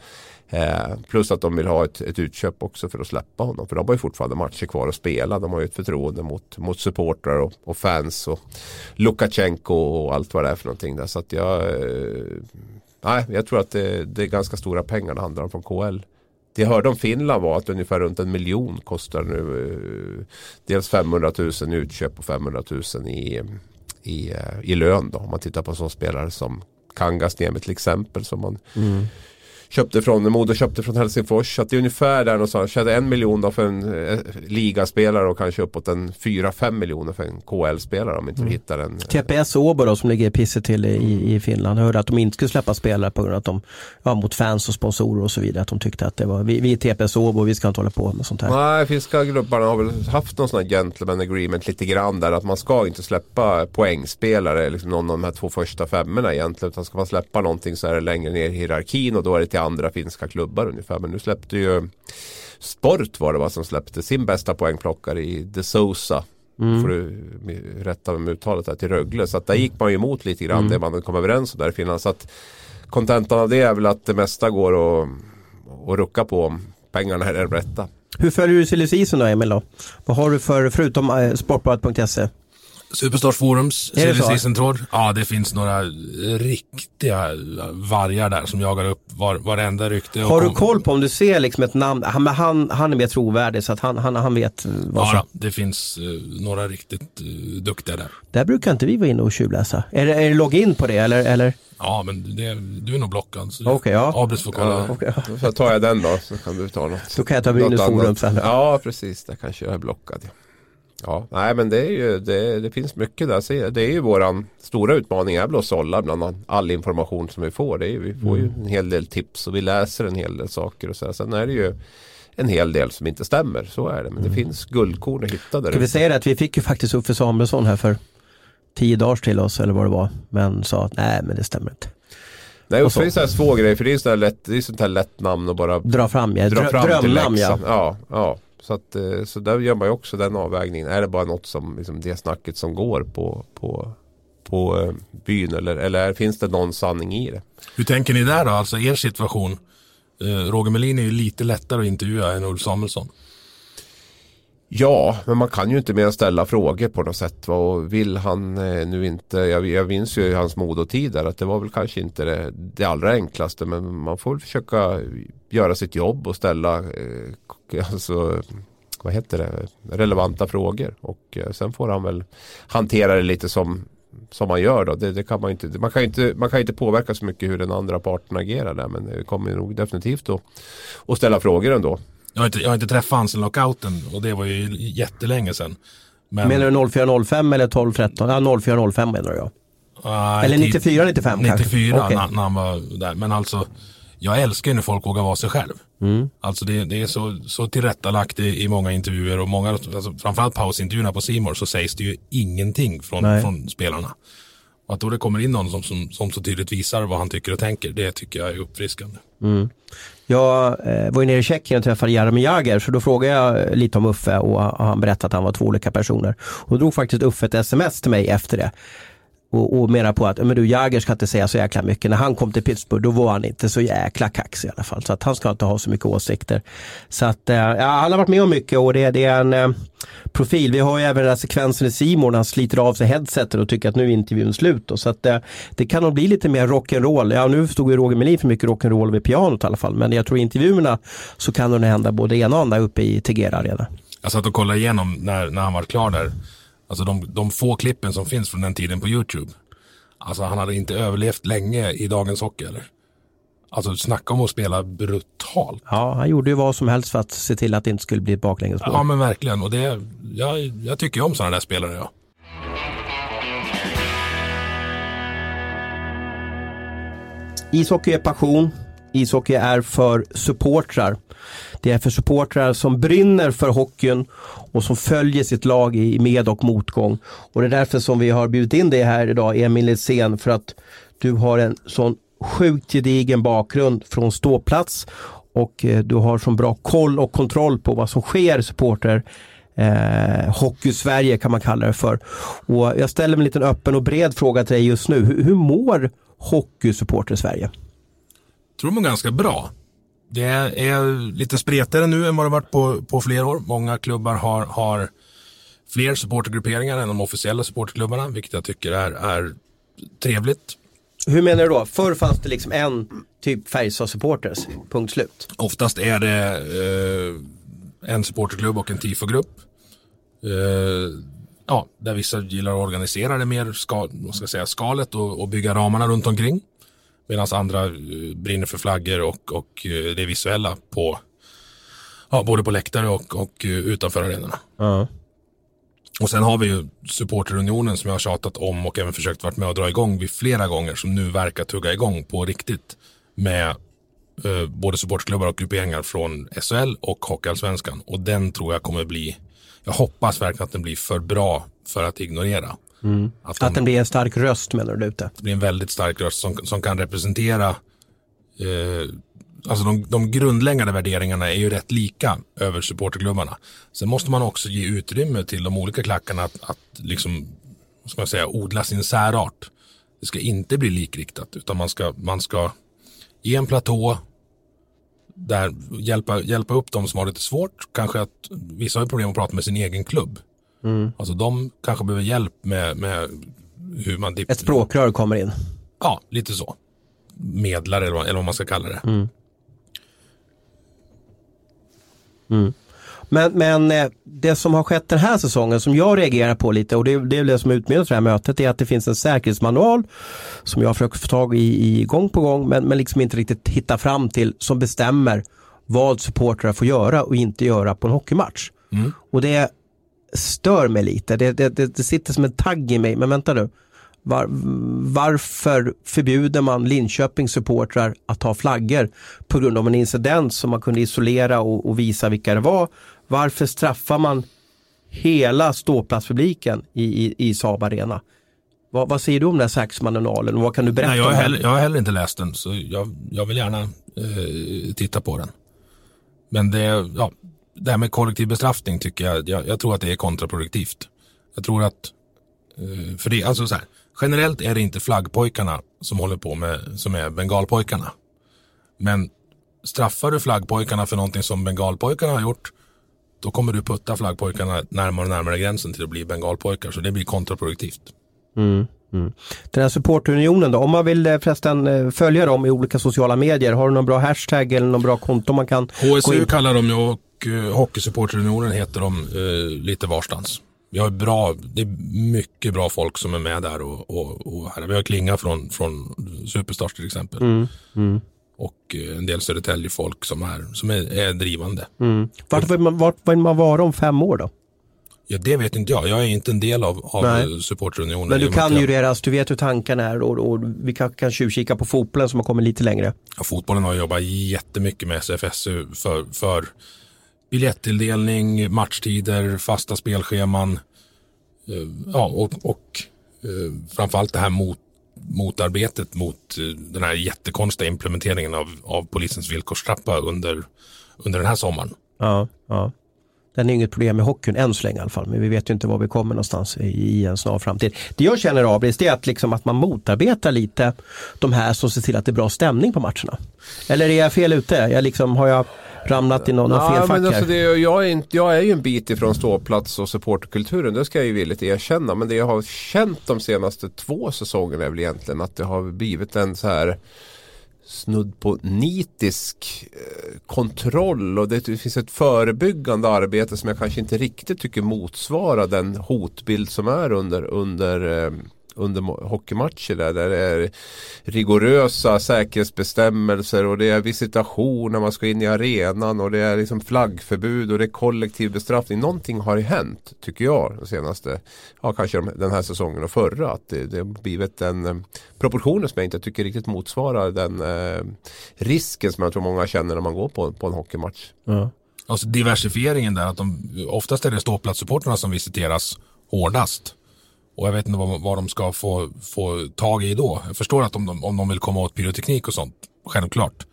Eh, plus att de vill ha ett, ett utköp också för att släppa honom. För de har ju fortfarande matcher kvar att spela. De har ju ett förtroende mot, mot supportrar och, och fans och Lukasjenko och allt vad det är för någonting där. Så att jag, eh, nej, jag tror att det, det är ganska stora pengar det handlar om från KL. Det jag hörde om Finland var att ungefär runt en miljon kostar nu eh, dels 500 000 i utköp och 500 000 i, i, eh, i lön. Då. Om man tittar på sådana spelare som Kangasniemi till exempel som man Mm köpte från, Modo köpte från Helsingfors. Så det är ungefär där någonstans. Körde en miljon för en eh, ligaspelare och kanske uppåt en 4-5 miljoner för en KL-spelare om inte vi hittar en. TPS Åbo då som ligger pissigt till i, i Finland. Jag hörde att de inte skulle släppa spelare på grund av att de, ja, mot fans och sponsorer och så vidare. Att de tyckte att det var, vi, vi är TPS Åbo vi ska inte hålla på med sånt här. Nej, finska klubbarna har väl haft någon sån här gentleman agreement lite grann där att man ska inte släppa poängspelare, liksom någon av de här två första femmorna egentligen. Utan ska man släppa någonting så är det längre ner i hierarkin och då är det till andra finska klubbar ungefär. Men nu släppte ju Sport var det va som släppte sin bästa poängplockare i De Sousa. Får du rätta med uttalet här till Rögle. Så att där gick man ju emot lite grann det man kom överens om där i Finland. Så att kontentan av det är väl att det mesta går att, att rucka på om pengarna är de rätta. Hur följer du silly då Emil då? Vad har du för, förutom eh, sportbladet.se? Superstars Forums, tråd. Ja, det finns några riktiga vargar där som jagar upp var, varenda rykte. Har du koll på om du ser liksom ett namn, han, han, han är mer trovärdig så att han, han, han vet vad som... Ja, det finns eh, några riktigt eh, duktiga där. Där brukar inte vi vara inne och tjuvläsa. Är det, är det login på det eller? eller? Ja, men det, du är nog blockad. Okej, ja. Abris får kolla. Ja. Ja. Så tar jag den då så kan du ta något. Då kan jag ta Brynäs forum sen. Ja precis, där kanske jag är blockad. Ja, nej men det är ju det, det finns mycket där. Det är ju våran stora utmaning är väl att sålla bland all information som vi får. Det är, ju- vi får ju Mm. en hel del tips och vi läser en hel del saker och så. här. Sen är det ju en hel del som inte stämmer. Så är det. Men det finns guldkorn att hitta där. Mm. Ska vi säga det att vi fick ju faktiskt Uffe Samuelsson här för tio dagar till oss eller vad det var. Men sa att nej men det stämmer inte. Nej, och så så. är det så här små grejer. För det är, så här lätt, det är sånt här lätt namn och bara Dra fram ja, dra fram drömnamn ja. Ja. Ja, så, att, eh, så där gör man ju också den avvägningen. Är det bara något som, liksom det snacket som går på, på, på eh, byn eller, eller finns det någon sanning i det? Hur tänker ni där då? Alltså er situation. Eh, Roger Melin är ju lite lättare att intervjua än Ulf Samuelsson. Ja, men man kan ju inte mer ställa frågor på något sätt. va. Och vill han eh, nu inte, jag, jag minns ju i hans modotid där att det var väl kanske inte det, det allra enklaste. Men man får väl försöka göra sitt jobb och ställa eh, alltså, vad heter det, relevanta frågor. Och eh, sen får han väl hantera det lite som, som man gör då. Det, det kan man, inte, man, kan inte, man kan inte påverka så mycket hur den andra parten agerar där. Men det kommer nog definitivt att, att ställa frågor ändå. Jag har inte, jag har inte träffat han sedan lockouten och det var ju jättelänge sedan. Men, Menar du 0405 eller 1213? Ja 0405 menar jag. Nej, Eller tid- 94, 95 kanske? 94 Okej. när, han var där. Men alltså, jag älskar ju när folk vågar vara sig själv. Mm. Alltså det, det är så, så tillrättalagt i, i många intervjuer och många, alltså framförallt pausintervjuerna på Simor så sägs det ju ingenting från, från spelarna. Och att då det kommer in någon som, som, som så tydligt visar vad han tycker och tänker, det tycker jag är uppfriskande. Mm. Jag eh, var ju nere i Tjeckien och träffade Jaromir Jagr så då frågade jag lite om Uffe och han berättade att han var två olika personer. Och då drog faktiskt Uffe ett sms till mig efter det och, och menar på att men du, Jagger ska inte säga så jäkla mycket. När han kom till Pittsburgh då var han inte så jäkla kaxig i alla fall. Så att han ska inte ha så mycket åsikter. Så att, eh, ja, han har varit med om mycket och det, det är en eh, profil. Vi har ju även den här sekvensen i Simon när han sliter av sig headsetet och tycker att nu är intervjun slut. Då. Så att, eh, det kan nog bli lite mer rock'n'roll. Ja, nu stod ju Roger Melin för mycket rock'n'roll vid pianot i alla fall. Men jag tror i intervjuerna så kan det nog hända både ena och andra uppe i Tegera Arena. Jag satt och kollade igenom när, när han var klar där. Alltså de, de få klippen som finns från den tiden på YouTube. Alltså han hade inte överlevt länge i dagens hockey eller? Alltså snacka om att spela brutalt. Ja, han gjorde ju vad som helst för att se till att det inte skulle bli ett baklängesmål. Ja men verkligen och det, jag, jag tycker om sådana där spelare ja. Ishockey är passion. Ishockey är för supportrar. Det är för supportrar som brinner för hockeyn och som följer sitt lag i med och motgång. Och det är därför som vi har bjudit in dig här idag, Emil Litzén, för att du har en sån sjukt gedigen bakgrund från ståplats och eh, du har så bra koll och kontroll på vad som sker i supporter eh, Hockey-Sverige kan man kalla det för. Och jag ställer en liten öppen och bred fråga till dig just nu. Hur, hur mår hockeysupporter i Sverige? Tror de är ganska bra. Det är lite spretigare nu än vad det varit på, på flera år. Många klubbar har, har fler supportergrupperingar än de officiella supporterklubbarna, vilket jag tycker är, är trevligt. Hur menar du då? Förr fanns det liksom en typ Färjestad-supporters, punkt slut. Oftast är det eh, en supporterklubb och en tifogrupp. Eh, ja, där vissa gillar att organisera det mer ska jag säga, skalet och, och bygga ramarna runt omkring. Medan andra eh, brinner för flaggor och, och eh, det visuella på ja, både på läktare och, och eh, utanför arenorna. Ja. Och sen har vi ju supporterunionen som jag har tjatat om och även försökt vara med och dra igång vid flera gånger som nu verkar tugga igång på riktigt med eh, både supportklubbar och grupperingar från SHL och Hockeyallsvenskan. Och den tror jag kommer bli, jag hoppas verkligen att den blir för bra för att ignorera. Mm. Att, de, att, den blir en stark röst menar du ute? Det blir en väldigt stark röst som, som kan representera eh, Alltså de, de grundläggande värderingarna är ju rätt lika över supporterklubbarna. Sen måste man också ge utrymme till de olika klackarna att, att liksom, ska man säga, odla sin särart. Det ska inte bli likriktat utan man ska, man ska ge en platå där hjälpa, hjälpa upp de som har lite svårt. Kanske att vissa har problem att prata med sin egen klubb. Mm. Alltså de kanske behöver hjälp med, med hur man... Ett språkrör kommer in. Ja, lite så. Medlare eller vad, eller vad man ska kalla det. Mm. Mm. Men, men eh, det som har skett den här säsongen som jag reagerar på lite och det, det är det som utmynnar det här mötet är att det finns en säkerhetsmanual som jag försöker få tag i, i gång på gång men, men liksom inte riktigt hitta fram till som bestämmer vad supportrar får göra och inte göra på en hockeymatch. Mm. Och det stör mig lite. Det, det, det, det, sitter som en tagg i mig. Men vänta nu. Var, varför förbjuder man Linköpings supportrar att ha flaggor på grund av en incident som man kunde isolera och, och visa vilka det var? Varför straffar man hela ståplatspubliken i, i, i Saab Arena? Vad, vad, säger du om den här säkerhetsmanualen och vad kan du berätta Nej, jag, har heller, jag har heller inte läst den så jag, jag vill gärna eh, titta på den. Men det, ja, det här med kollektiv bestraffning tycker jag, jag, jag tror att det är kontraproduktivt. Jag tror att, eh, för det, alltså så här, generellt är det inte flaggpojkarna som håller på med, som är bengalpojkarna. Men straffar du flaggpojkarna för någonting som bengalpojkarna har gjort, då kommer du putta flaggpojkarna närmare och närmare gränsen till att bli bengalpojkar. Så det blir kontraproduktivt. Mm, mm. Den här supportunionen då, om man vill eh, förresten eh, följa dem i olika sociala medier, har du någon bra hashtag eller någon bra konto man kan HSU kallar de ju och uh, Hockeysupporterunionen heter de uh, lite varstans. Vi har bra, det är mycket bra folk som är med där och, och, och här. Vi har Klinga från, från Superstars till exempel. Mm, mm. Och uh, en del Södertälje-folk som, är, som är, är drivande. Mm. Vart, vill man, vart vill man vara om fem år då? Ja, det vet inte jag. Jag är inte en del av, av supporterunionen. Men du kan ju deras, du vet hur tankarna är och, och vi kan, kan tjuvkika på fotbollen som har kommit lite längre. Ja, fotbollen har jobbat jättemycket med SFSU för, för biljettilldelning, matchtider, fasta spelscheman. Eh, ja, och, och eh, framförallt det här mot, motarbetet mot eh, den här jättekonstiga implementeringen av, av polisens villkorstrappa under, under den här sommaren. Ja, ja. Den är inget problem i hockeyn än så länge i alla fall. Men vi vet ju inte var vi kommer någonstans i, i en snar framtid. Det jag känner av det är att, liksom att man motarbetar lite de här som ser till att det är bra stämning på matcherna. Eller är jag fel ute? Jag liksom, har jag ramlat i någon, någon fel fack alltså det, jag, är inte, jag är ju en bit ifrån ståplats och supporterkulturen. Det ska jag ju villigt erkänna. Men det jag har känt de senaste två säsongerna är väl egentligen att det har blivit en så här snudd på nitisk eh, kontroll och det finns ett förebyggande arbete som jag kanske inte riktigt tycker motsvarar den hotbild som är under, under eh, under hockeymatcher där, där det är rigorösa säkerhetsbestämmelser och det är visitation när man ska in i arenan och det är liksom flaggförbud och det är kollektiv bestraffning. Någonting har ju hänt tycker jag de senaste, ja kanske den här säsongen och förra. Att det, det har blivit en eh, proportioner som jag inte tycker riktigt motsvarar den eh, risken som jag tror många känner när man går på, på en hockeymatch. Ja. Alltså diversifieringen där, att de, oftast är det ståplatssupportrarna som visiteras hårdast. Och jag vet inte vad, vad de ska få, få tag i då. Jag förstår att om de, om de vill komma åt pyroteknik och sånt, självklart.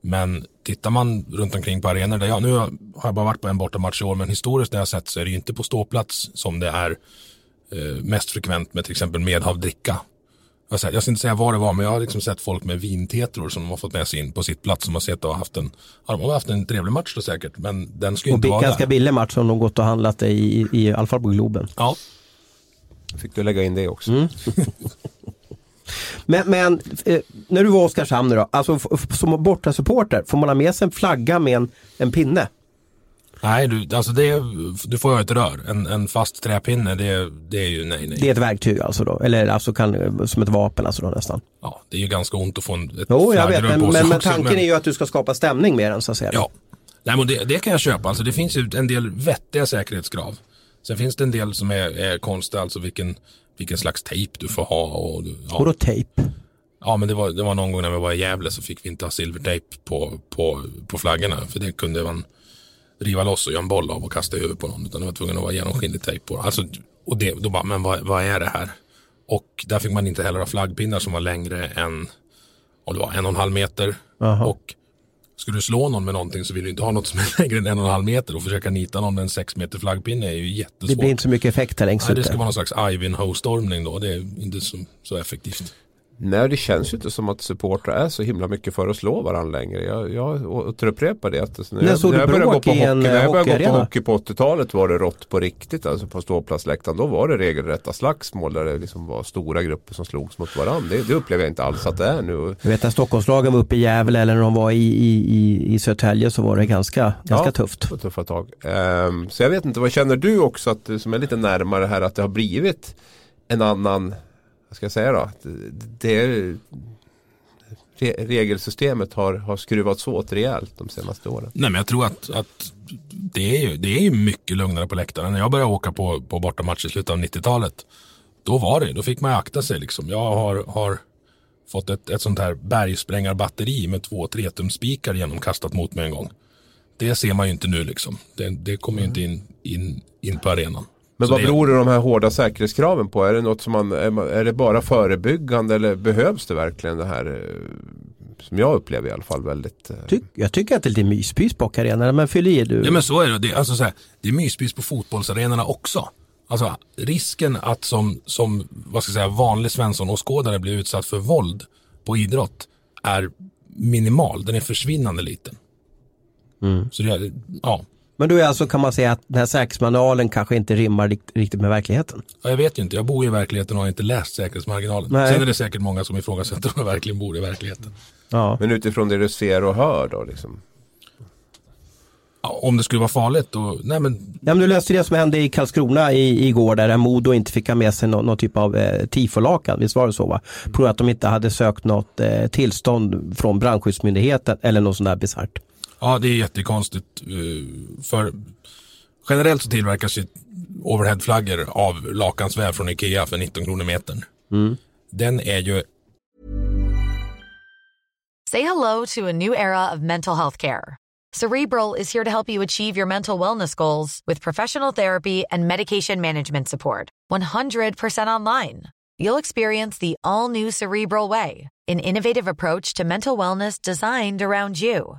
Men tittar man runt omkring på arenor, där jag, nu har jag bara varit på en bortamatch i år, men historiskt när jag sett så är det ju inte på ståplats som det är eh, mest frekvent med till exempel medhavdricka. Jag, jag ska inte säga vad det var, men jag har liksom sett folk med vintetror som de har fått med sig in på sitt plats som har sett och haft en, ja, de har haft en trevlig match då säkert, men den ska ju inte vara där. Och ganska billig match som de gått och handlat i, i, i alla fall på Globen. Ja, Fick du lägga in det också. Mm. *laughs* men, men eh, när du var i Oskarshamn då, alltså som bortasupporter, får man ha med sig en flagga med en, en pinne? Nej, du, alltså det, du får ha ett rör. En, en fast träpinne, det, det är ju nej, nej. Det är ett verktyg alltså då? Eller alltså kan, som ett vapen alltså då nästan? Ja, det är ju ganska ont att få en, ett Jo, jag vet, men, men, men tanken men... är ju att du ska skapa stämning med den så att säga. Ja, nej, men det, det kan jag köpa. Alltså det finns ju en del vettiga säkerhetskrav. Sen finns det en del som är, är konstiga, alltså vilken, vilken slags tejp du får ha. Och, ja. Vadå tejp? Ja, men det var, det var någon gång när vi var i Gävle så fick vi inte ha silvertejp på, på, på flaggorna. För det kunde man riva loss och göra en boll av och kasta i huvudet på någon. Utan det var tvungen att vara genomskinlig tejp på. Alltså, och det, då bara, men vad, vad är det här? Och där fick man inte heller ha flaggpinnar som var längre än och det var en och en halv meter. Aha. Och Ska du slå någon med någonting så vill du inte ha något som är *laughs* längre än en och en halv meter och försöka nita någon med en sex meter flaggpinne är ju jättesvårt. Det blir inte så mycket effekt här längst Nej, det ska vara någon slags Ivanhoe-stormning då. Det är inte så, så effektivt. Nej, det känns ju inte som att supportrar är så himla mycket för att slå varandra längre. Jag, jag återupprepar det. Att när, jag, när jag började gå på hockey, när jag började gå på hockey på 80-talet var det rått på riktigt. Alltså på ståplatsläktaren. Då var det regelrätta slagsmål där det liksom var stora grupper som slogs mot varandra. Det, det upplever jag inte alls att det är nu. Jag vet när Stockholmslagen var uppe i Gävle eller när de var i, i, i, i Södertälje så var det ganska, ganska ja, tufft. Tuffa tag. Um, så jag vet inte, vad känner du också att som är lite närmare här att det har blivit en annan vad ska jag säga då? Det, regelsystemet har, har skruvats åt rejält de senaste åren. Nej men jag tror att, att det, är ju, det är mycket lugnare på läktaren. När jag började åka på, på bortamatcher i slutet av 90-talet då var det, då fick man akta sig liksom. Jag har, har fått ett, ett sånt här bergsprängarbatteri med två 3 spikar genomkastat mot mig en gång. Det ser man ju inte nu liksom. Det, det kommer ju inte in, in, in på arenan. Men vad beror det... de här hårda säkerhetskraven på? Är det något som man, är det bara förebyggande eller behövs det verkligen det här eh, som jag upplever i alla fall väldigt... Eh, Ty jag tycker att det är lite myspys på arenorna, men fyll i du. Ja men så är det. Det är, alltså, så här, det är myspys på fotbollsarenorna också. Alltså risken att som, som vad ska jag säga, vanlig Svensson-åskådare bli utsatt för våld på idrott är minimal. Den är försvinnande liten. Mm. Så det, ja, men då är alltså kan man säga att den här säkerhetsmanualen kanske inte rimmar riktigt med verkligheten? Ja, jag vet ju inte, jag bor i verkligheten och har inte läst säkerhetsmarginalen. Nej. Sen är det säkert många som ifrågasätter om jag verkligen bor i verkligheten. Ja. Men utifrån det du ser och hör då liksom? Ja, om det skulle vara farligt då, nej men. Ja men du löste det som hände i Karlskrona i, igår där Modo inte fick ha med sig någon, någon typ av eh, tifolakan, visst var det så va? På att de inte hade sökt något eh, tillstånd från brandskyddsmyndigheten eller något sånt där bisarrt. Ja, det är jättekonstigt. Eh, för generellt så tillverkas ju overheadflaggor av lakansväv från Ikea för 19 kronor metern. Mm. Den är ju... Say hello to a new era of mental health care. Cerebral is here to help you achieve your mental wellness goals with professional therapy and medication management support. 100% online. You'll experience the all new Cerebral way, an innovative approach to mental wellness designed around you.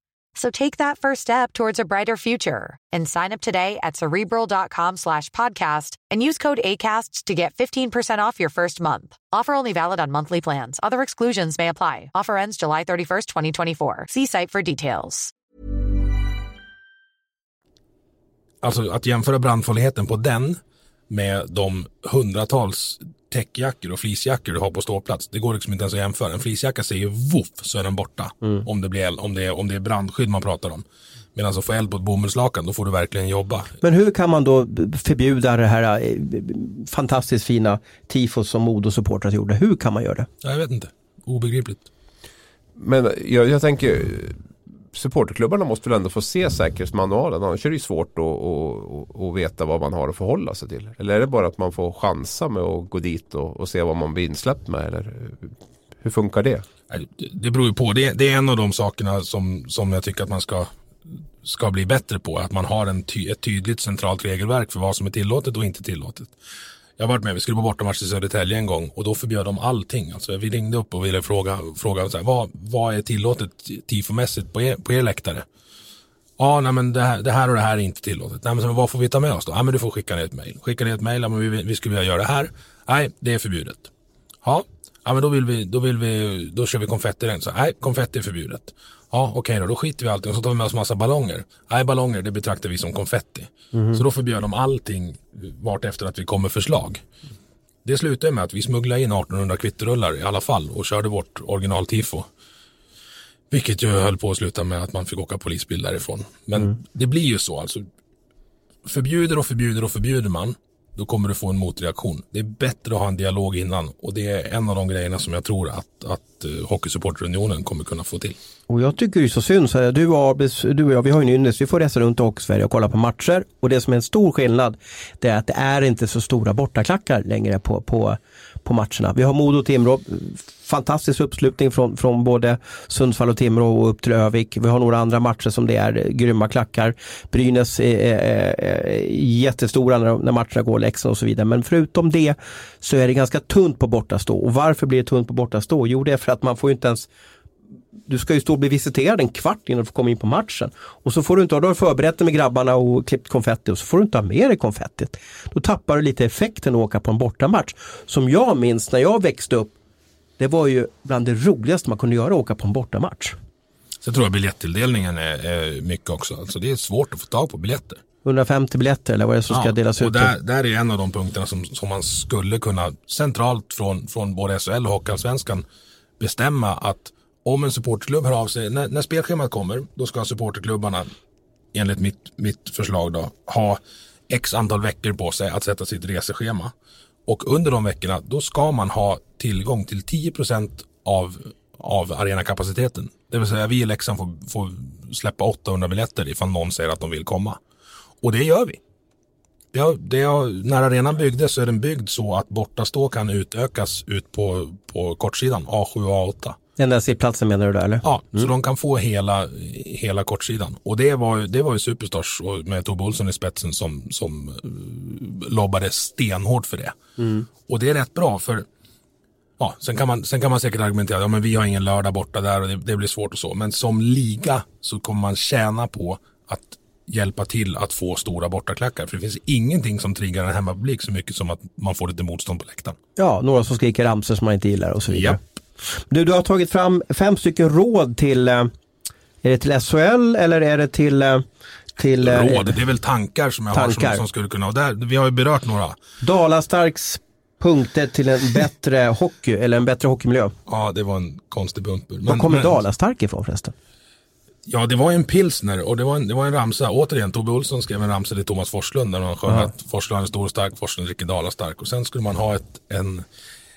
So take that first step towards a brighter future and sign up today at cerebral.com slash podcast and use code ACasts to get 15% off your first month. Offer only valid on monthly plans. Other exclusions may apply. Offer ends July 31st, 2024. See site for details. Alltså att jämföra brandfarligheten på den med de hundratals täckjackor och fleecejackor du har på ståplats. Det går liksom inte ens att jämföra. En fleecejacka säger voff så är den borta. Om, det blir, eld- om, det är, om det är brandskydd man pratar om. Medan att få eld på ett bomullslakan, då får du verkligen jobba. Men hur kan man då förbjuda det här eh, fantastiskt fina tifos som Modo-supportrar gjorde? Hur kan man göra det? Jag vet inte. Obegripligt. Men jag, jag tänker supporterklubbarna måste väl ändå få se säkerhetsmanualen. Annars är det ju svårt att, att, att, att veta vad man har att förhålla sig till. Eller är det bara att man får chansa med att gå dit och, och se vad man blir insläppt med? Eller hur funkar det? Det, det beror ju på. Det, det är en av de sakerna som, som jag tycker att man ska, ska bli bättre på. Att man har en ty, ett tydligt centralt regelverk för vad som är tillåtet och inte tillåtet. Jag har varit med, vi skulle på bortamatch i Södertälje en gång och då förbjöd de allting. Alltså, vi ringde upp och ville fråga, fråga så här, vad, vad är tillåtet tifomässigt på er, på er läktare? Ja, nej men det här, det här och det här är inte tillåtet. Nej men så, vad får vi ta med oss då? Ja men du får skicka ner ett mejl. Skicka ner ett mejl, ja, men vi, vi skulle vilja göra det här. Nej, det är förbjudet. Ja, ja men då vill vi, då vill vi, då kör vi konfettiregn. Så nej, konfetti är förbjudet. Ja, okej då, då skiter vi i allting och så tar vi med oss massa ballonger. Nej, ballonger det betraktar vi som konfetti. Så då förbjöd de allting vart efter att vi kom med förslag. Det slutade med att vi smugglade in 1800 kvitterullar i alla fall och körde vårt originaltifo. Vilket ju höll på att sluta med att man fick åka polisbil därifrån. Men det blir ju så alltså. Förbjuder och förbjuder och förbjuder man. Då kommer du få en motreaktion. Det är bättre att ha en dialog innan. Och det är en av de grejerna som jag tror att, att uh, Hockeysupporterunionen kommer kunna få till. Och jag tycker det är så synd, så här, du, och Arbis, du och jag, vi har ju en ynnest, vi får resa runt i Hockeysverige och kolla på matcher. Och det som är en stor skillnad, det är att det är inte så stora bortaklackar längre på, på, på matcherna. Vi har Modo och Timrå, fantastisk uppslutning från, från både Sundsvall och Timrå och upp till Övik. Vi har några andra matcher som det är grymma klackar. Brynäs är, är, är jättestora när, när matcherna går, Leksand och så vidare. Men förutom det så är det ganska tunt på bortastå. Och varför blir det tunt på bortastå? Jo, det är för att man får ju inte ens du ska ju stå och bli visiterad en kvart innan du får komma in på matchen. Och så får du inte ha, du har förberett dig med grabbarna och klippt konfetti och så får du inte ha med dig konfettit. Då tappar du lite effekten att åka på en bortamatch. Som jag minns när jag växte upp, det var ju bland det roligaste man kunde göra, att åka på en bortamatch. Sen tror jag biljettilldelningen är, är mycket också. Alltså det är svårt att få tag på biljetter. 150 biljetter eller vad är det som ska delas och ut? där, där är en av de punkterna som, som man skulle kunna centralt från, från både SHL och Hockeyallsvenskan bestämma att om en supporterklubb hör av sig, när, när spelschemat kommer, då ska supporterklubbarna enligt mitt, mitt förslag då, ha x antal veckor på sig att sätta sitt reseschema. Och under de veckorna, då ska man ha tillgång till 10 av, av arenakapaciteten. Det vill säga vi i Leksand får, får släppa 800 biljetter ifall någon säger att de vill komma. Och det gör vi. Det har, det har, när arenan byggdes så är den byggd så att bortastå kan utökas ut på, på kortsidan, A7 och A8. Den där sittplatsen menar du där eller? Ja, så de kan få hela, hela kortsidan. Och det var, det var ju Superstars med Tobbe Olsson i spetsen som, som uh, lobbade stenhårt för det. Och det är rätt bra för Ja, sen kan, man, sen kan man säkert argumentera, ja men vi har ingen lördag borta där och det, det blir svårt och så. Men som liga så kommer man tjäna på att hjälpa till att få stora bortaklackar. För det finns ingenting som triggar en hemmapublik så mycket som att man får lite motstånd på läktaren. Ja, några som skriker ramsor som man inte gillar och så vidare. Japp. Du, du har tagit fram fem stycken råd till, eh, är det till SHL eller är det till, eh, till eh, Råd, det är väl tankar som jag har Tankar. som, som skulle kunna, och där, vi har ju berört några. Dalastarks punkter till en bättre hockey eller en bättre hockeymiljö. Ja, det var en konstig. Men, Var kommer men- Dalastark ifrån förresten? Ja, det var en pilsner och det var en, det var en ramsa. Återigen, Tobbe Olsson skrev en ramsa till Thomas Forslund där man sjöng att Forslund är stor och stark, Forslund dricker Dala stark. Och sen skulle man ha ett, en,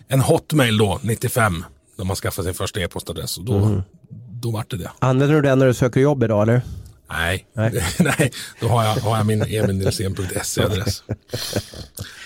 en hotmail då, 95, när man skaffade sin första e-postadress. Och då, Mm. då vart det det. Använder du den när du söker jobb idag eller? Nej, nej. *laughs* då har jag, har jag min.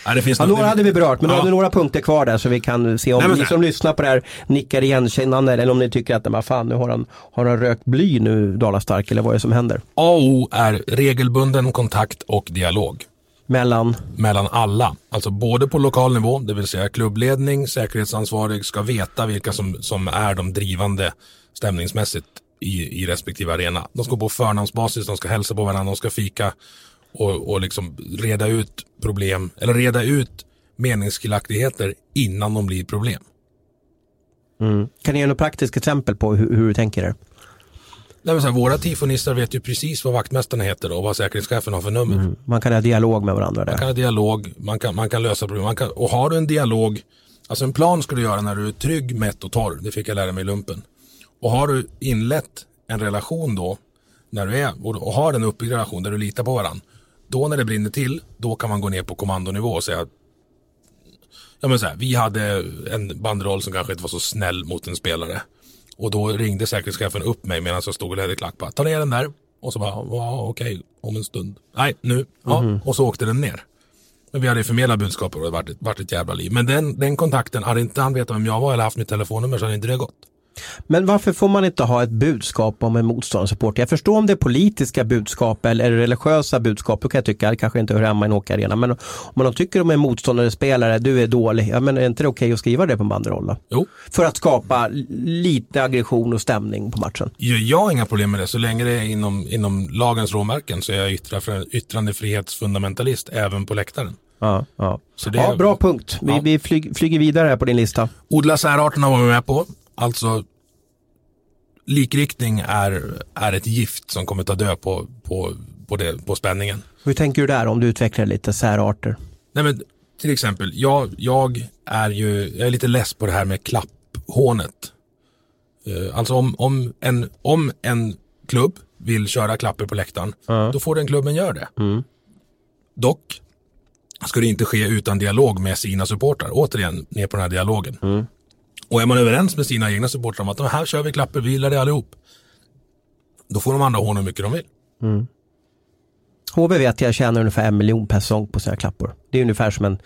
Nej, det finns Ja, några hade vi berört, men då Ja. har vi några punkter kvar där så vi kan se om Nej, ni som lyssnar på det här nickar igenkännande eller om ni tycker att vad fan, nu har han, har han rökt bly nu, Dala Stark, eller vad är det som händer? A och O är regelbunden kontakt och dialog Mellan, mellan alla. Alltså både på lokal nivå, det vill säga klubbledning, säkerhetsansvarig ska veta vilka som, som är de drivande stämningsmässigt i, i respektive arena. De ska på förnamnsbasis, de ska hälsa på varandra, de ska fika och, och liksom reda ut problem, eller reda ut meningsskiljaktigheter innan de blir problem. kan ni ge något praktiskt exempel på hur, hur du tänker er? Nej, men så här, våra tifonistar vet ju precis vad vaktmästaren heter och vad säkerhetschefen har för nummer. Man kan ha dialog med varandra där. Man kan ha dialog, man kan, man kan lösa problem. Man kan, och har du en dialog, alltså en plan ska du göra när du är trygg, mätt och torr. Det fick jag lära mig i lumpen. Och har du inlett en relation då, när du är, och, och har en uppbyggd relation där du litar på varandra. Då när det brinner till, då kan man gå ner på kommandonivå och säga Ja men så här, vi hade en banderoll som kanske inte var så snäll mot en spelare. Och då ringde säkerhetschefen upp mig medan jag stod och ledde klack. Bara, Ta ner den där. Och så bara, ja okej, om en stund. Nej, nu. Ja, och så åkte den ner. Men vi hade ju förmedlat budskapet och det varit ett, ett jävla liv. Men den, den kontakten, hade inte han vetat vem jag var eller haft mitt telefonnummer så hade inte det gått. Men varför får man inte ha ett budskap om en motståndarsupport? Jag förstår om det är politiska budskap eller religiösa budskap, då kan jag tycka det kanske inte hör hemma i en hockeyarena. Men om man tycker om en motståndare spelare, du är dålig, ja, men är inte det okej att skriva det på en banderoll? Jo, För att skapa lite aggression och stämning på matchen. jag har inga problem med det. Så länge det är inom, inom lagens råmärken så är jag yttra, yttrandefrihetsfundamentalist även på läktaren. Ja, ja. Så det- ja bra punkt. Vi, Ja. vi flyg, flyger vidare här på din lista. Odla särarterna var vi med på. Alltså likriktning är, är ett gift som kommer ta död på, på, på, det, på spänningen. Hur tänker du där om du utvecklar lite särarter? Nej, men, till exempel, jag, jag är ju jag är lite less på det här med klapphånet. Eh, alltså om, om, en, om en klubb vill köra klapper på läktaren, då får den klubben göra det. Dock ska det inte ske utan dialog med sina supportrar. Återigen, ner på den här dialogen. Och är man överens med sina egna supportrar om att de här kör vi klapper, vi gillar det allihop. Då får de andra håna hur mycket de vill. Mm. HV vet jag tjänar ungefär en miljon per säsong på sina klappor. Det är ungefär som en,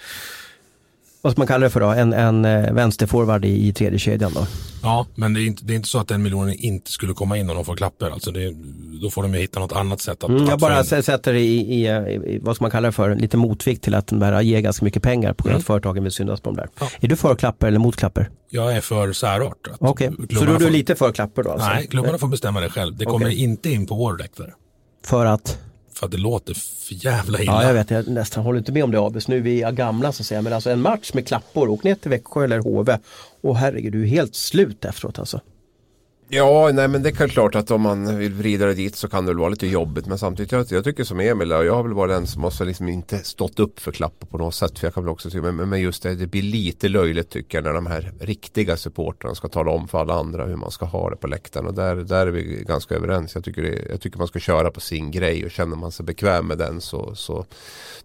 vad ska man kalla det för då, en, en eh, vänsterforward i, i tredje kedjan då. Ja, men det är, inte, det är inte så att den miljonen inte skulle komma in om de får klapper. Alltså det, då får de ju hitta något annat sätt att... Mm, jag att bara s- sätter det i, i, i, vad ska man kalla det för, lite motvikt till att de här ger ganska mycket pengar på grund av att företagen vill syndas på dem där. Ja. Är du för klappar eller mot klappar? Jag är för särart. Okej, så klubbarna då är du får- lite för klappar då alltså? Nej, klubbarna får bestämma det själv. Det kommer inte in på vår läktare. För att? För att det låter för jävla illa. Ja, jag vet, jag nästan håller inte med om det Abis. Nu är vi gamla så att säga, men alltså en match med klappor, åk ner till Växjö eller HV. Och herregud, du är helt slut efteråt alltså. Ja, nej men det är klart att om man vill vrida det dit så kan det väl vara lite jobbigt. Men samtidigt, jag, jag tycker som Emil, jag har väl varit den som har liksom inte stått upp för klappar på något sätt. För jag kan väl också tycka, men, men just det, det blir lite löjligt tycker jag när de här riktiga supportrarna ska tala om för alla andra hur man ska ha det på läktaren. Och där, där är vi ganska överens. Jag tycker, det, jag tycker man ska köra på sin grej och känner man sig bekväm med den så, så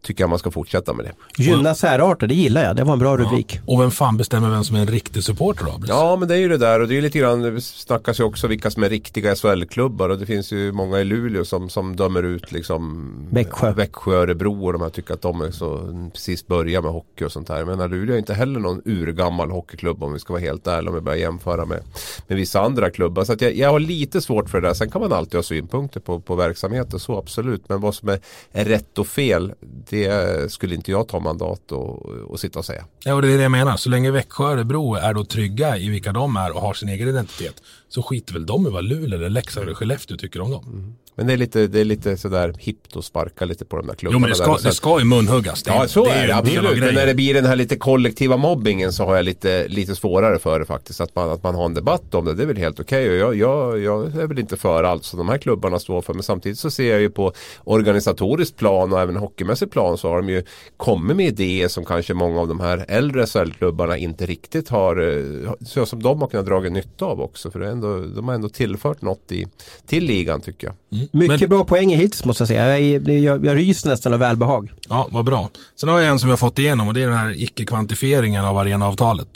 tycker jag man ska fortsätta med det. Gynna särarter, det gillar jag. Det var en bra rubrik. Och vem fan bestämmer vem som är en riktig supporter då? Ja men det är ju det där och det är lite grann, det snackas ju också vilka som är riktiga SHL-klubbar och det finns ju många i Luleå som, som dömer ut liksom Växjö. Växjö, Örebro och de här tycker att de är så precis börjar med hockey och sånt här. Men Luleå är inte heller någon urgammal hockeyklubb om vi ska vara helt ärliga om vi börjar jämföra med, med vissa andra klubbar. Så att jag, jag har lite svårt för det där. Sen kan man alltid ha synpunkter på, på verksamheten så absolut. Men vad som är, är rätt och fel det skulle inte jag ta mandat och, och sitta och säga. Ja, och det är det jag menar. Så länge Växjö och Örebro är då trygga i vilka de är och har sin egen identitet så skiter väl de i vad Luleå eller Leksand eller Skellefteå tycker om dem. Men det är lite, det är lite sådär hippt att sparka lite på de där klubbarna. Jo, men det ska, sen- det ska ju munhuggas. Det, Ja så är det en del av absolut. Men när det blir den här lite kollektiva mobbingen så har jag lite, lite svårare för det faktiskt. Att man, att man har en debatt om det, det är väl helt okej. Och jag, jag, jag är väl inte för allt som de här klubbarna står för. Men samtidigt så ser jag ju på organisatoriskt plan och även hockeymässigt plan så har de ju kommit med idéer som kanske många av de här äldre SHL-klubbarna inte riktigt har, eh, så som de har kunnat dra nytta av också. För det är ändå, de har ändå tillfört något i, till ligan tycker jag. Mycket Men- bra poäng hittills måste jag säga. Jag, jag, jag ryser nästan av välbehag. Ja, vad bra. Sen har jag en som jag fått igenom och det är den här icke-kvantifieringen av arenaavtalet.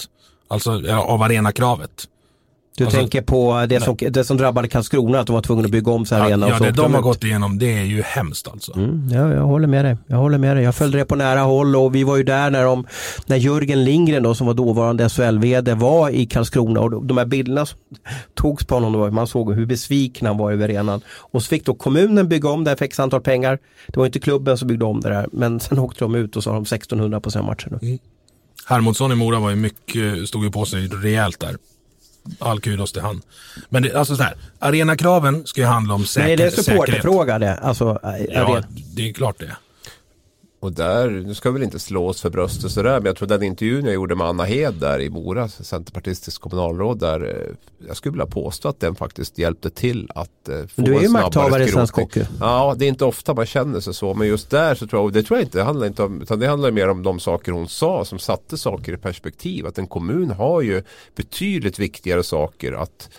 Alltså av arenakravet. Du Alltså, tänker på det som, det som drabbade Karlskrona, att de var tvungna att bygga om sin arena. Ja, och så det de har ut. gått igenom det är ju hemskt alltså. Mm, ja, jag håller med dig. Jag håller med dig. Jag följde det på nära håll och vi var ju där när, de, när Jörgen Lindgren då, som var dåvarande SHL-VD var i Karlskrona och de- här bilderna som togs på honom, då, man såg hur besviken han var över arenan. Och så fick då kommunen bygga om det för x antal pengar. Det var inte klubben som byggde om det där men sen *laughs* åkte de ut och så har de 1600 på sina matcher nu. Hermodsson i Mora var ju mycket, stod ju på sig rejält där. All kudos till han. Men det, alltså så här, arenakraven ska ju handla om säker, Nej, det är supporterfråga det. Alltså, Ja, aren- det är klart det. Och där, nu ska vi väl inte slå oss för bröstet sådär, men jag tror den intervjun jag gjorde med Anna Hed där i Mora, centerpartistisk kommunalråd där, eh, jag skulle vilja påstå att den faktiskt hjälpte till att eh, få Men du är en ju snabbare makthavare i svensk hockey. Ja, det är inte ofta man känner sig så, men just där så tror jag, och det tror jag inte, det handlar inte om, utan det handlar mer om de saker hon sa som satte saker i perspektiv. Att en kommun har ju betydligt viktigare saker att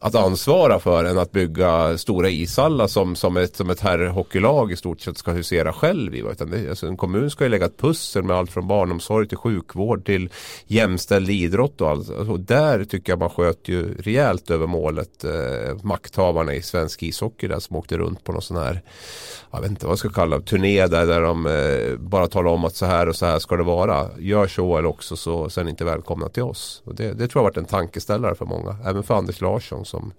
att ansvara för än att bygga stora ishallar som, som ett, som ett herrhockeylag i stort sett ska husera själv i. Utan det, alltså en kommun ska ju lägga ett pussel med allt från barnomsorg till sjukvård till jämställd idrott och allt. Alltså, där tycker jag man sköt ju rejält över målet eh, makthavarna i svensk ishockey där som åkte runt på någon sån här jag vet inte vad jag ska kalla det, turné där, där de eh, bara talar om att så här och så här ska det vara. Gör så eller också så, sen är ni inte välkomna till oss. Och det, det tror jag har varit en tankeställare för många. Även för Anders Larsson som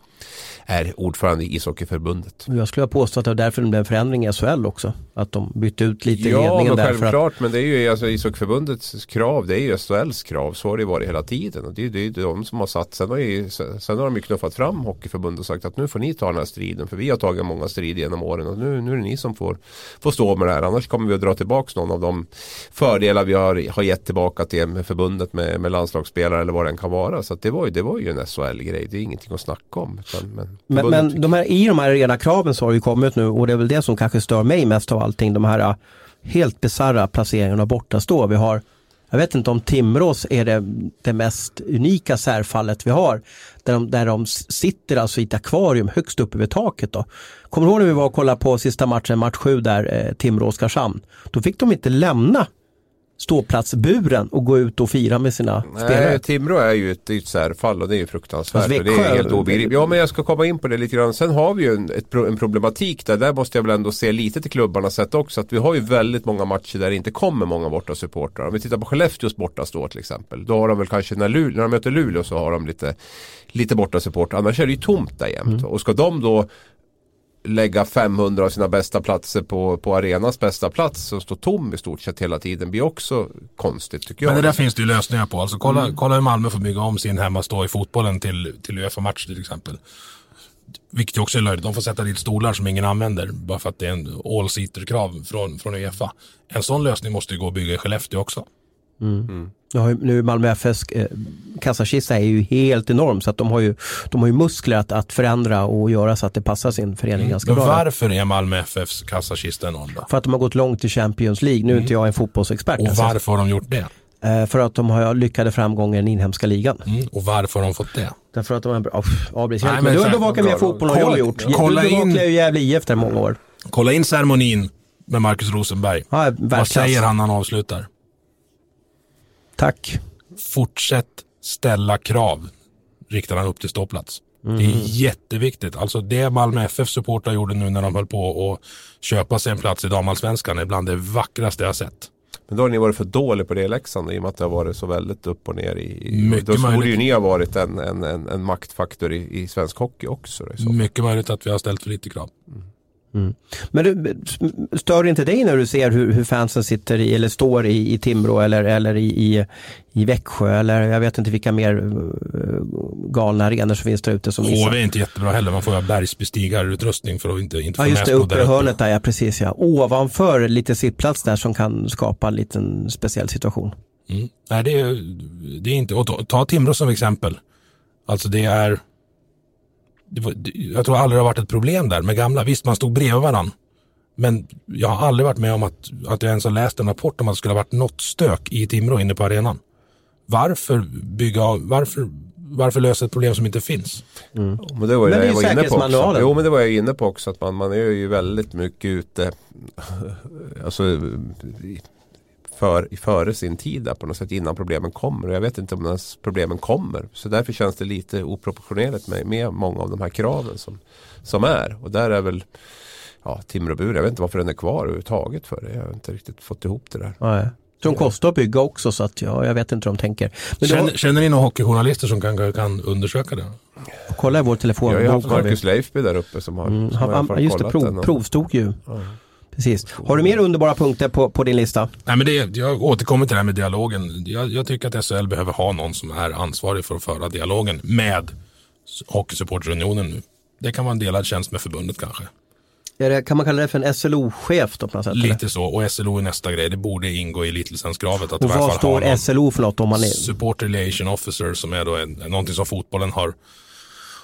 är ordförande i ishockeyförbundet. Jag skulle ha påstått att det var därför det blev en förändring i SHL också. Att de bytte ut lite Ja, ledningen där. Att, självklart. Men det är ju alltså ishockeyförbundets krav. Det är ju SHLs krav. Så har det varit hela tiden. Och det är är de som har satt. Sen har, ju, sen har de ju knuffat fram Hockeyförbundet och sagt att nu får ni ta den här striden. För vi har tagit många strider genom åren. Och nu, nu är det ni som får, får stå med det här. Annars kommer vi att dra tillbaka någon av de fördelar vi har, har gett tillbaka till med förbundet med, med landslagsspelare eller vad det än kan vara. Så att det, var ju, det var ju en SHL-grej. Det är ingenting att snacka om. Utan, men men men de här, i de här rena kraven så har ju kommit nu och det är väl det som kanske stör mig mest av allting. De här äh, helt bisarra placeringarna bortastå. Vi har, jag vet inte om Timrås är det, det mest unika särfallet vi har. Där de, där de sitter alltså i ett akvarium högst uppe vid taket. Då. Kommer du ihåg när vi var och kollade på sista matchen, match 7 där, eh, Timrå-Oskarshamn? Då fick de inte lämna ståplatsburen och gå ut och fira med sina spelare. Nej, Timrå är ju ett, ett särfall och det är ju fruktansvärt. Och det är helt obegripligt. Ja, men jag ska komma in på det lite grann. Sen har vi ju en, ett, en problematik där. Där måste jag väl ändå se lite till klubbarnas sätt också. Att vi har ju väldigt många matcher där det inte kommer många borta supportrar. Om vi tittar på Skellefteås bortastå till exempel. Då har de väl kanske när, Luleå, när de möter Luleå så har de lite, lite borta supportrar. Annars är det ju tomt där jämt. Och ska de då lägga 500 av sina bästa platser på, på arenans bästa plats som står tom i stort sett hela tiden blir också konstigt tycker jag. Men det där finns det ju lösningar på. Alltså kolla, Mm. kolla hur Malmö får bygga om sin hemmastå i fotbollen till, till Uefa-match till exempel. Vilket också är löjligt. De får sätta dit stolar som ingen använder bara för att det är en all-seater-krav från, från Uefa. En sån lösning måste ju gå att bygga i Skellefteå också. Nu har ju, nu Malmö FFs eh, kassakista är ju helt enorm så att de har ju, de har ju muskler att, att förändra och göra så att det passar sin förening ganska Men bra. varför är Malmö FFs kassakista enorm då? För att de har gått långt i Champions League. Nu är inte jag en fotbollsexpert. Och alltså. varför har de gjort det? Eh, för att de har lyckade framgångar i den inhemska ligan. Mm. Och varför har de fått det? Därför att de har... Oh, Abris, Nej, hjälp men. Du så här- bevakar mer fotboll än jag har Kolla- gjort. kolla du bevakar in- ju Gävle IF där många år. Kolla in ceremonin med Marcus Rosenberg. Ja, Vad säger han när han avslutar? Tack. Fortsätt ställa krav, riktar han upp till ståplats. Det är jätteviktigt. Alltså det Malmö FF supportrar gjorde nu när de höll på att köpa sig en plats i damallsvenskan är bland det vackraste jag sett. Men då har ni varit för dåliga på det i Leksand i och med att det har varit så väldigt upp och ner i... Mycket då borde ju ni ha varit en, en, en, en maktfaktor i, i svensk hockey också. Då. Mycket möjligt att vi har ställt för lite krav. Men du, stör inte dig när du ser hur, hur fansen sitter i, eller står i, i Timrå eller, eller i, i, i Växjö eller jag vet inte vilka mer eh, galna arenor som finns där ute som missar. HV är inte jättebra heller. Man får ha bergsbestigarutrustning för att inte, inte få Ja just det, uppe där i hörnet där, ja precis ja. Ovanför lite sittplats där som kan skapa en liten speciell situation. Mm. Nej, det är, det är inte... Och ta, ta Timrå som exempel. Alltså det är... Det var, det, jag tror aldrig det har varit ett problem där med gamla. Visst, man stod bredvid varandra. Men jag har aldrig varit med om att, att jag ens har läst en rapport om att det skulle ha varit något stök i Timrå inne på arenan. Varför bygga varför, varför lösa ett problem som inte finns? Men det var ju Men det jag ju var inne på också. säkerhetsmanualen. Jo men det var jag inne på också. Att man, man är ju väldigt mycket ute. Alltså för, före sin tid där på något sätt innan problemen kommer. Och jag vet inte om ens problemen kommer. Så därför känns det lite oproportionerligt med, med många av de här kraven som, som är. Och där är väl ja, Timråbur, jag vet inte varför den är kvar överhuvudtaget för det. Jag har inte riktigt fått ihop det där. Nej. De kostar att bygga också så att ja, jag vet inte hur de tänker. Men Känner, då, känner ni några hockeyjournalister som kan, kan undersöka det? kolla i vår telefon. Jag har ju haft har. Marcus Leifby där uppe som har, Mm, som har han, fall just det, prov, provstod ju. Precis. Har du mer underbara punkter på, på din lista? Nej, men det, jag återkommer till det här med dialogen. Jag, jag tycker att SHL behöver ha någon som är ansvarig för att föra dialogen med Hockeysupporterunionen nu. Det kan vara en delad tjänst med förbundet kanske. Det, kan man kalla det för en SLO-chef då på något sätt? eller? Lite så. Och SLO är nästa grej. Det borde ingå i elitlicenskravet. Att Och vad står SLO för något om man är... Supporter Relation Officer som är då en, någonting som fotbollen har,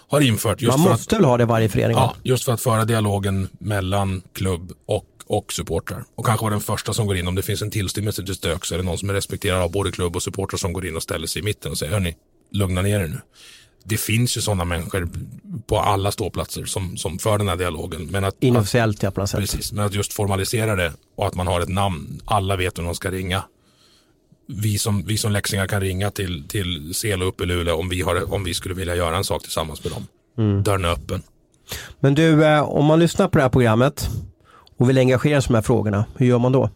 har infört. Just Man måste väl ha det varje förening? Att, ja, just för att föra dialogen mellan klubb och, och supportrar. Och kanske vara den första som går in. Om det finns en tillstymmelse till stök så är det någon som är respekterad av både klubb och supportrar som går in och ställer sig i mitten och säger hörni, lugna ner er nu. Det finns ju sådana människor på alla ståplatser som, som för den här dialogen. Men att, Inofficiellt ja, på något sätt. precis, men att just formalisera det och att man har ett namn. Alla vet hur de ska ringa. Vi som, vi som läxingar kan ringa till, till Selo uppe i Luleå om vi, har, om vi skulle vilja göra en sak tillsammans med dem. Dörren är öppen. Men du, eh, om man lyssnar på det här programmet och vill engagera sig i de här frågorna, hur gör man då?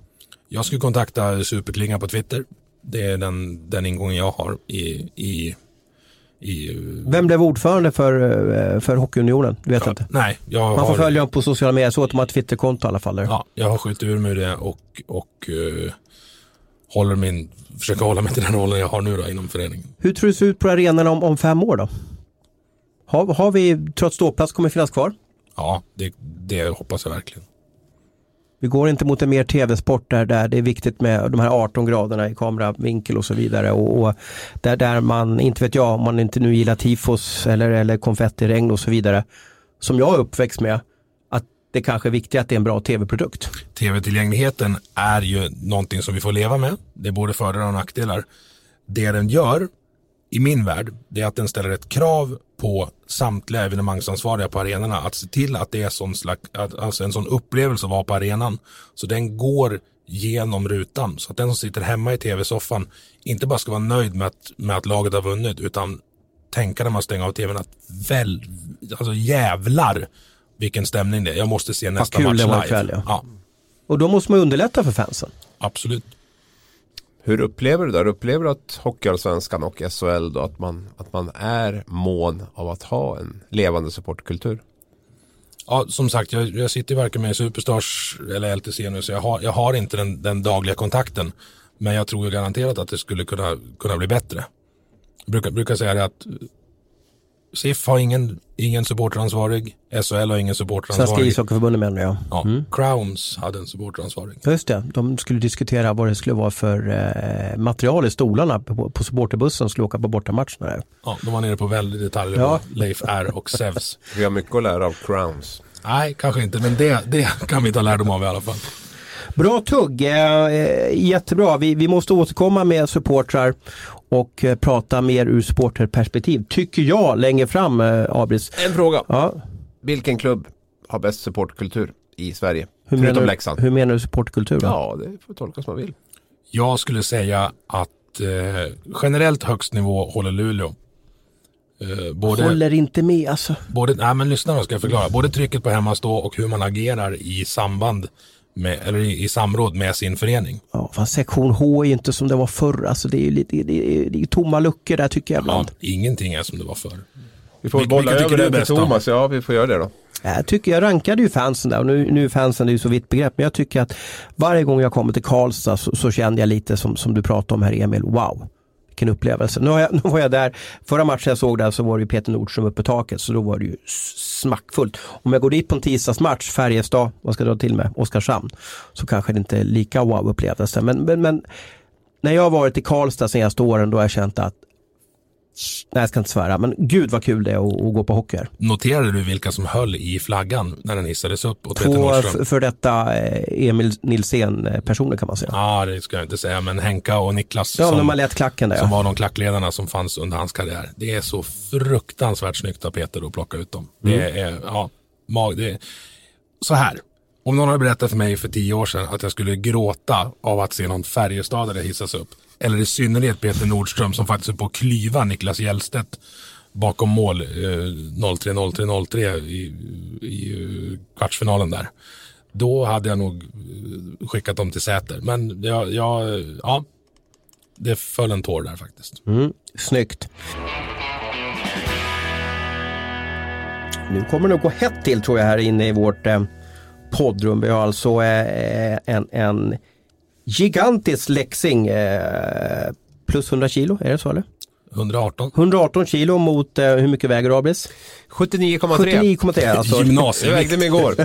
Jag skulle kontakta Superklinga på Twitter. Det är den, den ingången jag har i, i, i Vem blev ordförande för, eh, för Hockeyunionen? Du vet inte? Nej, Man får har, följa dem på sociala medier, så att de har ett Twitterkonto i alla fall. Ja, jag har skjutit ur mig det och, och eh, håller min, försöker hålla mig till den rollen jag har nu då inom föreningen. Hur tror du det ser ut på arenorna om, om fem år då? Har, har vi, trots ståplats, kommer finnas kvar? Ja, det, det hoppas jag verkligen. Vi går inte mot en mer tv-sport där, där det är viktigt med de här 18 graderna i kameravinkel och så vidare. Och, och där, där man, inte vet jag, om man inte nu gillar tifos eller, eller konfettiregn och så vidare. Som jag är uppväxt med, att det kanske är viktigt att det är en bra tv-produkt. Tv-tillgängligheten är ju någonting som vi får leva med. Det är både fördelar och nackdelar. Det den gör i min värld, det är att den ställer ett krav på samtliga evenemangsansvariga på arenorna att se till att det är sån slags, att, alltså en sån upplevelse att vara på arenan. Så den går genom rutan. Så att den som sitter hemma i tv-soffan inte bara ska vara nöjd med att, med att laget har vunnit utan tänka när man stänger av tvn att väl, alltså jävlar vilken stämning det är. Jag måste se nästa match live. ikväll, ja. ja, Och då måste man underlätta för fansen. absolut. Hur upplever du det? Upplever du att Hockeyallsvenskan och SHL då att man, att man är mån av att ha en levande supportkultur? Ja, som sagt, jag, jag sitter ju varken med i Superstars eller LTC nu, så jag har, jag har inte den, den dagliga kontakten. Men jag tror ju garanterat att det skulle kunna, kunna bli bättre. Jag brukar, brukar säga det att SIF har ingen, ingen supporteransvarig, SHL har ingen Svenska supporteransvarig. ishockeyförbundet menar jag. Ja, Crowns hade en supporteransvarig. Just det, de skulle diskutera vad det skulle vara för eh, material i stolarna på, på supporterbussen som skulle åka på bortamatcherna. Ja, de var nere på väldigt detaljer Ja. Leif R och Sevs. Vi har mycket att lära av Crowns. Nej, kanske inte, men det, det kan vi ta lärdom av i alla fall. Bra tugg, eh, eh, jättebra. Vi, vi måste återkomma med supportrar och eh, prata mer ur supporterperspektiv, tycker jag, längre fram, Abris. En fråga. Ja, Vilken klubb har bäst supportkultur i Sverige? hur, Förutom menar, Leksand. du- hur menar du supportkultur? Ja, det får tolkas som man vill. Jag skulle säga att eh, generellt högst nivå håller Luleå. Eh, både, Håller inte med alltså. både, nej men lyssna då ska jag förklara. Både trycket på hemmastå och hur man agerar i samband med, eller i, i samråd med sin förening. Ja, fast sektion H är ju inte som det var förr. Alltså, det är ju lite, det är, det är tomma luckor där tycker jag Ja, ibland. ingenting är som det var förr. Vi får Vilka- bolla över det till? Thomas. Ja, vi får göra det då. Jag tycker jag rankade ju fansen där och nu, nu är fansen det är ju så vitt begrepp. Men jag tycker att varje gång jag kommer till Karlstad så, så kände jag lite som, som du pratade om här Emil. Wow, vilken upplevelse. Nu, jag, *laughs* nu var jag där, förra matchen jag såg där så var det Peter Nordström uppe på taket så då var det ju smackfullt. Om jag går dit på en tisdagsmatch, Färjestad, vad ska jag dra till med, Oskarshamn, så kanske det inte är lika wow upplevelse. Men, men, men när jag har varit i Karlstad senaste åren då har jag känt att Nej jag ska inte svära men gud vad kul det är att, att gå på hockey. Noterade du vilka som höll i flaggan när den hissades upp? åt Två för detta eh, Emil Nilsén eh, personer kan man säga. Ja, det ska jag inte säga, men Henka och Niklas Ja, som, man lät klacken där som ja. var de klackledarna som fanns under hans karriär. Det är så fruktansvärt snyggt av Peter att plocka ut dem. Det Mm. är, ja, mag, det är, så här. Om någon hade berättat för mig för tio år sedan att jag skulle gråta av att se någon Färjestadare hissas upp. Eller i synnerhet Peter Nordström som faktiskt är på att klyva Niklas Hjellstedt bakom mål eh, 03-03-03 i, i eh, kvartsfinalen där. Då hade jag nog eh, skickat dem till Säter. Men jag, jag, eh, ja, det föll en tår där faktiskt. Mm, snyggt. Nu kommer det nog gå hett till tror jag här inne i vårt eh, poddrum. Vi har alltså eh, en, en gigantisk Lexing eh, plus 100 kilo, är det så eller? 118. 118 kilo mot, eh, hur mycket väger Abris? 79,3. 79,3 alltså. Jag Gymnasievikt. vägde mig igår.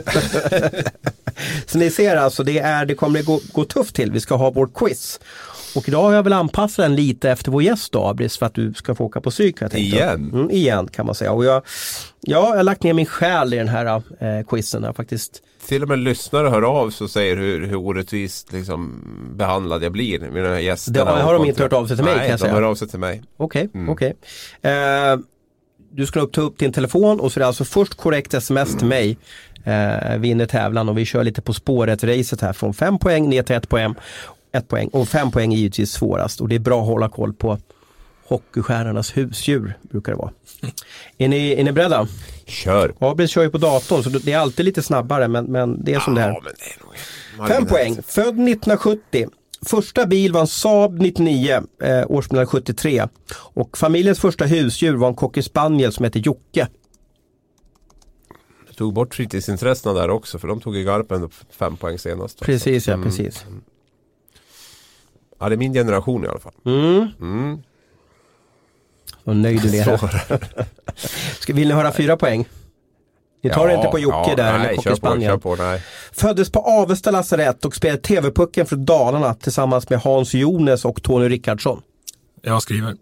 *laughs* Så ni ser alltså, det, är, det kommer gå, gå tufft till. Vi ska ha vårt quiz. Och idag har jag väl anpassat den lite efter vår gäst Abris, för att du ska få åka på psyk. Jag. Igen? Mm, igen kan man säga. Och jag, ja, jag har lagt ner min själ i den här eh, quizen. Jag faktiskt Till och med lyssnare hör av sig och säger hur, hur orättvist liksom, behandlad jag blir med de här gästerna. Det har de inte hört av sig till mig, Nej, kan jag de säga. hör av sig till mig. Okej, okej. Eh, du ska ta upp din telefon och så är det alltså först korrekt sms till mig. Eh, vinner tävlan och vi kör lite På spåret-racet här från 5 poäng ner till 1 poäng. Ett poäng och 5 poäng är givetvis svårast och det är bra att hålla koll på hockeystjärnornas husdjur brukar det vara. Är ni, är ni beredda? Kör! Abris kör ju på datorn så det är alltid lite snabbare men, men det är som. Ja, men det är nog Fem poäng. Född 1970. Första bil var en Saab 99, eh, årsmodell 73. Och familjens första husdjur var en cocker spaniel som hette Jocke. Jag tog bort fritidsintressena där också för de tog i garpen fem poäng senast. då. Precis ja, Mm. precis. Ja, det är min generation i alla fall. Mm. Mm. Vad nöjd du. *laughs* Ska, vill ni höra fyra poäng? Ni tar Ja, inte på Jocke ja, där, eller Nej, kör på, spaniel. kör på. Nej. Föddes på Avesta lasarett och spelade TV-pucken för Dalarna tillsammans med Hans Jones och Tony Rickardsson. Jag skriver.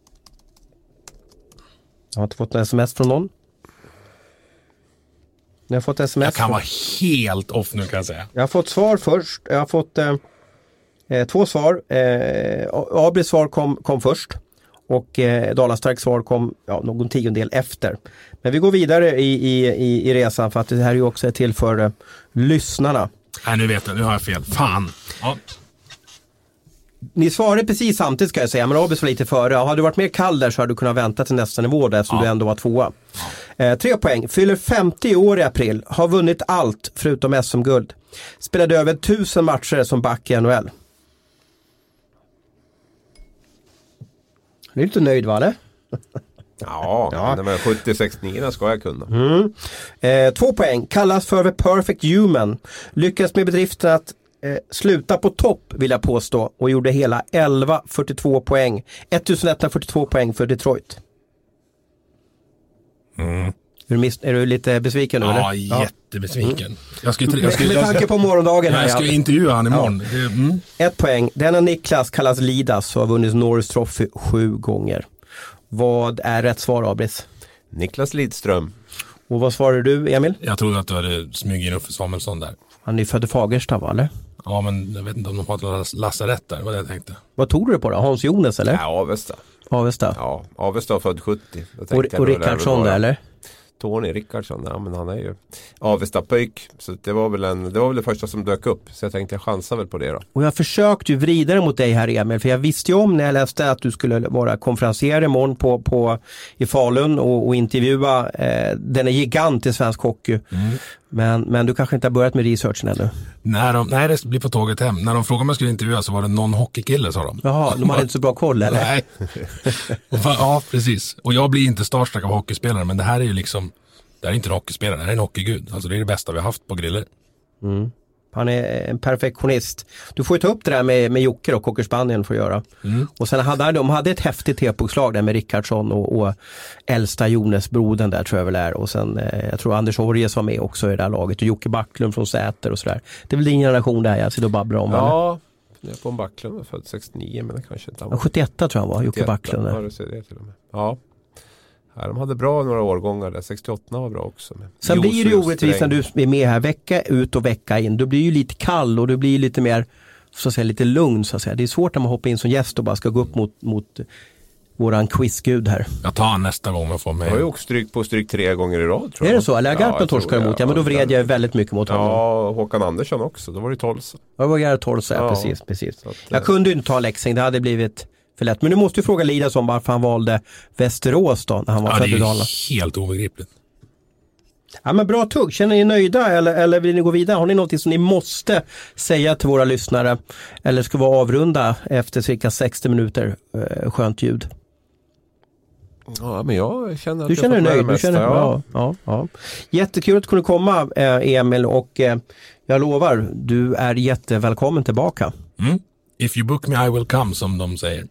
Jag har inte fått en sms från någon. Ni har fått sms. Jag kan från- vara helt off nu kan jag säga. Jag har fått svar först. Jag har fått eh, eh, två svar. Eh, Abris svar kom, kom först. Och eh, Dalastarks svar kom ja, någon tiondel efter. Men vi går vidare i, i, i, resan för att det här är ju också till för eh, lyssnarna. Nej, nu vet jag. Nu har jag fel. Fan. Ja. Ni svarade precis samtidigt ska jag säga, men Abis var lite före. Hade du varit mer kall där så hade du kunnat vänta till nästa nivå där eftersom Ja. du ändå var tvåa. Eh, tre poäng, fyller 50 år i april, har vunnit allt förutom SM-guld. Spelade över 1000 matcher som back i NHL. Du är lite nöjd va eller? Ja, *laughs* Ja. men 70-69 ska jag kunna. Eh, två poäng, kallas för The Perfect Human. Lyckas med bedriften att eh, sluta på topp vill jag påstå och gjorde hela 1142 poäng. 1142 poäng för Detroit. Är, du miss- är du lite besviken nu Ja, eller? jättebesviken. Jag ska, ju- jag ska, Med jag tanke på morgondagen här. jag ska ja. intervjua han imorgon. Det, mm. Ett poäng. Denna Niklas kallas Lidas och har vunnit Norris Trophy sju gånger. Vad är rätt svar Abris? Niklas Lidström. Och vad svarar du Emil? Jag trodde att du hade smugit in Uffe Samuelsson där. Han är född i Fagersta va eller? Ja, men jag vet inte om de har ett las- lasarett där. Det var det jag tänkte. Vad tog du på då? Hans Jones eller? Ja, Avesta. Avesta? Ja, Avesta född 70. Då tänkte och jag och det Rickardsson där eller? Tony Rickardsson, ja men han är ju Avesta-pöjk. Så det var, väl en, det var väl det första som dök upp. Så jag tänkte jag chansar väl på det då. Och jag försökte ju vrida det mot dig här Emil, för jag visste ju om när jag läste att du skulle vara konferencier imorgon på, på, i Falun och, och intervjua eh, denna gigant i svensk hockey. Men, men du kanske inte har börjat med researchen ännu? När de, nej, det blir på tåget hem. När de frågade om jag skulle intervjua så var det någon hockeykille sa de. Jaha, de hade inte så bra koll eller? Nej. Ja, precis. Och jag blir inte starstruck av hockeyspelare, men det här är ju liksom, det här är inte en hockeyspelare, det här är en hockeygud. Alltså det är det bästa vi har haft på griller. Han är en perfektionist. Du får ju ta upp det där med, med Jocke och Cockerspanien för att göra. Och sen hade de hade ett häftigt tepåslag där med Rickardsson och, och äldsta Jonas-brodern där tror jag väl är. Och sen eh, jag tror Anders Orjes var med också i det här laget och Jocke Backlund från Säter och sådär. Det är väl din generation där jag sitter och babblar om. eller? Ja, jag är på en Backlund var född 69 men det kanske inte han Ja, 71 tror jag han var, Jocke 71, Backlund. Ja, där. du ser det till och med. Ja. Ja, de hade bra några årgångar där. 68 var bra också. Med Sen blir det ju orättvist när du är med här vecka ut och vecka in. Du blir ju lite kall och du blir lite mer så att säga lite lugn så att säga. Det är svårt när man hoppar in som gäst och bara ska gå upp mot, mot våran quizgud här. Jag tar han nästa gång jag får mig. Jag har ju åkt stryk på stryk tre gånger i rad tror Är jag. det så? Eller Garpen jag tror torskar det. emot, ja men då vred jag väldigt mycket mot honom. Ja, Håkan Andersson också. Då var det Tolsa. Jag var Gerhard Torsa, ja. Ja. precis. precis. Att, Jag eh, kunde ju inte ta Leksing, det hade blivit för lätt. Men du måste ju fråga Lidas om varför han valde Västerås då, när han var Ja, det född i är Dalarna. ju helt obegripligt. Ja men bra tugg, känner ni er nöjda eller, eller vill ni gå vidare? Har ni något som ni måste säga till våra lyssnare? Eller ska vi avrunda efter cirka 60 minuter eh, skönt ljud? Ja, men jag känner att Du jag känner dig fått med nöjd? det Du känner, ja. ja. Ja, ja. Jättekul att du kunde komma eh, Emil och eh, jag lovar, du är jättevälkommen tillbaka. Mm. If you book me I will come som de säger.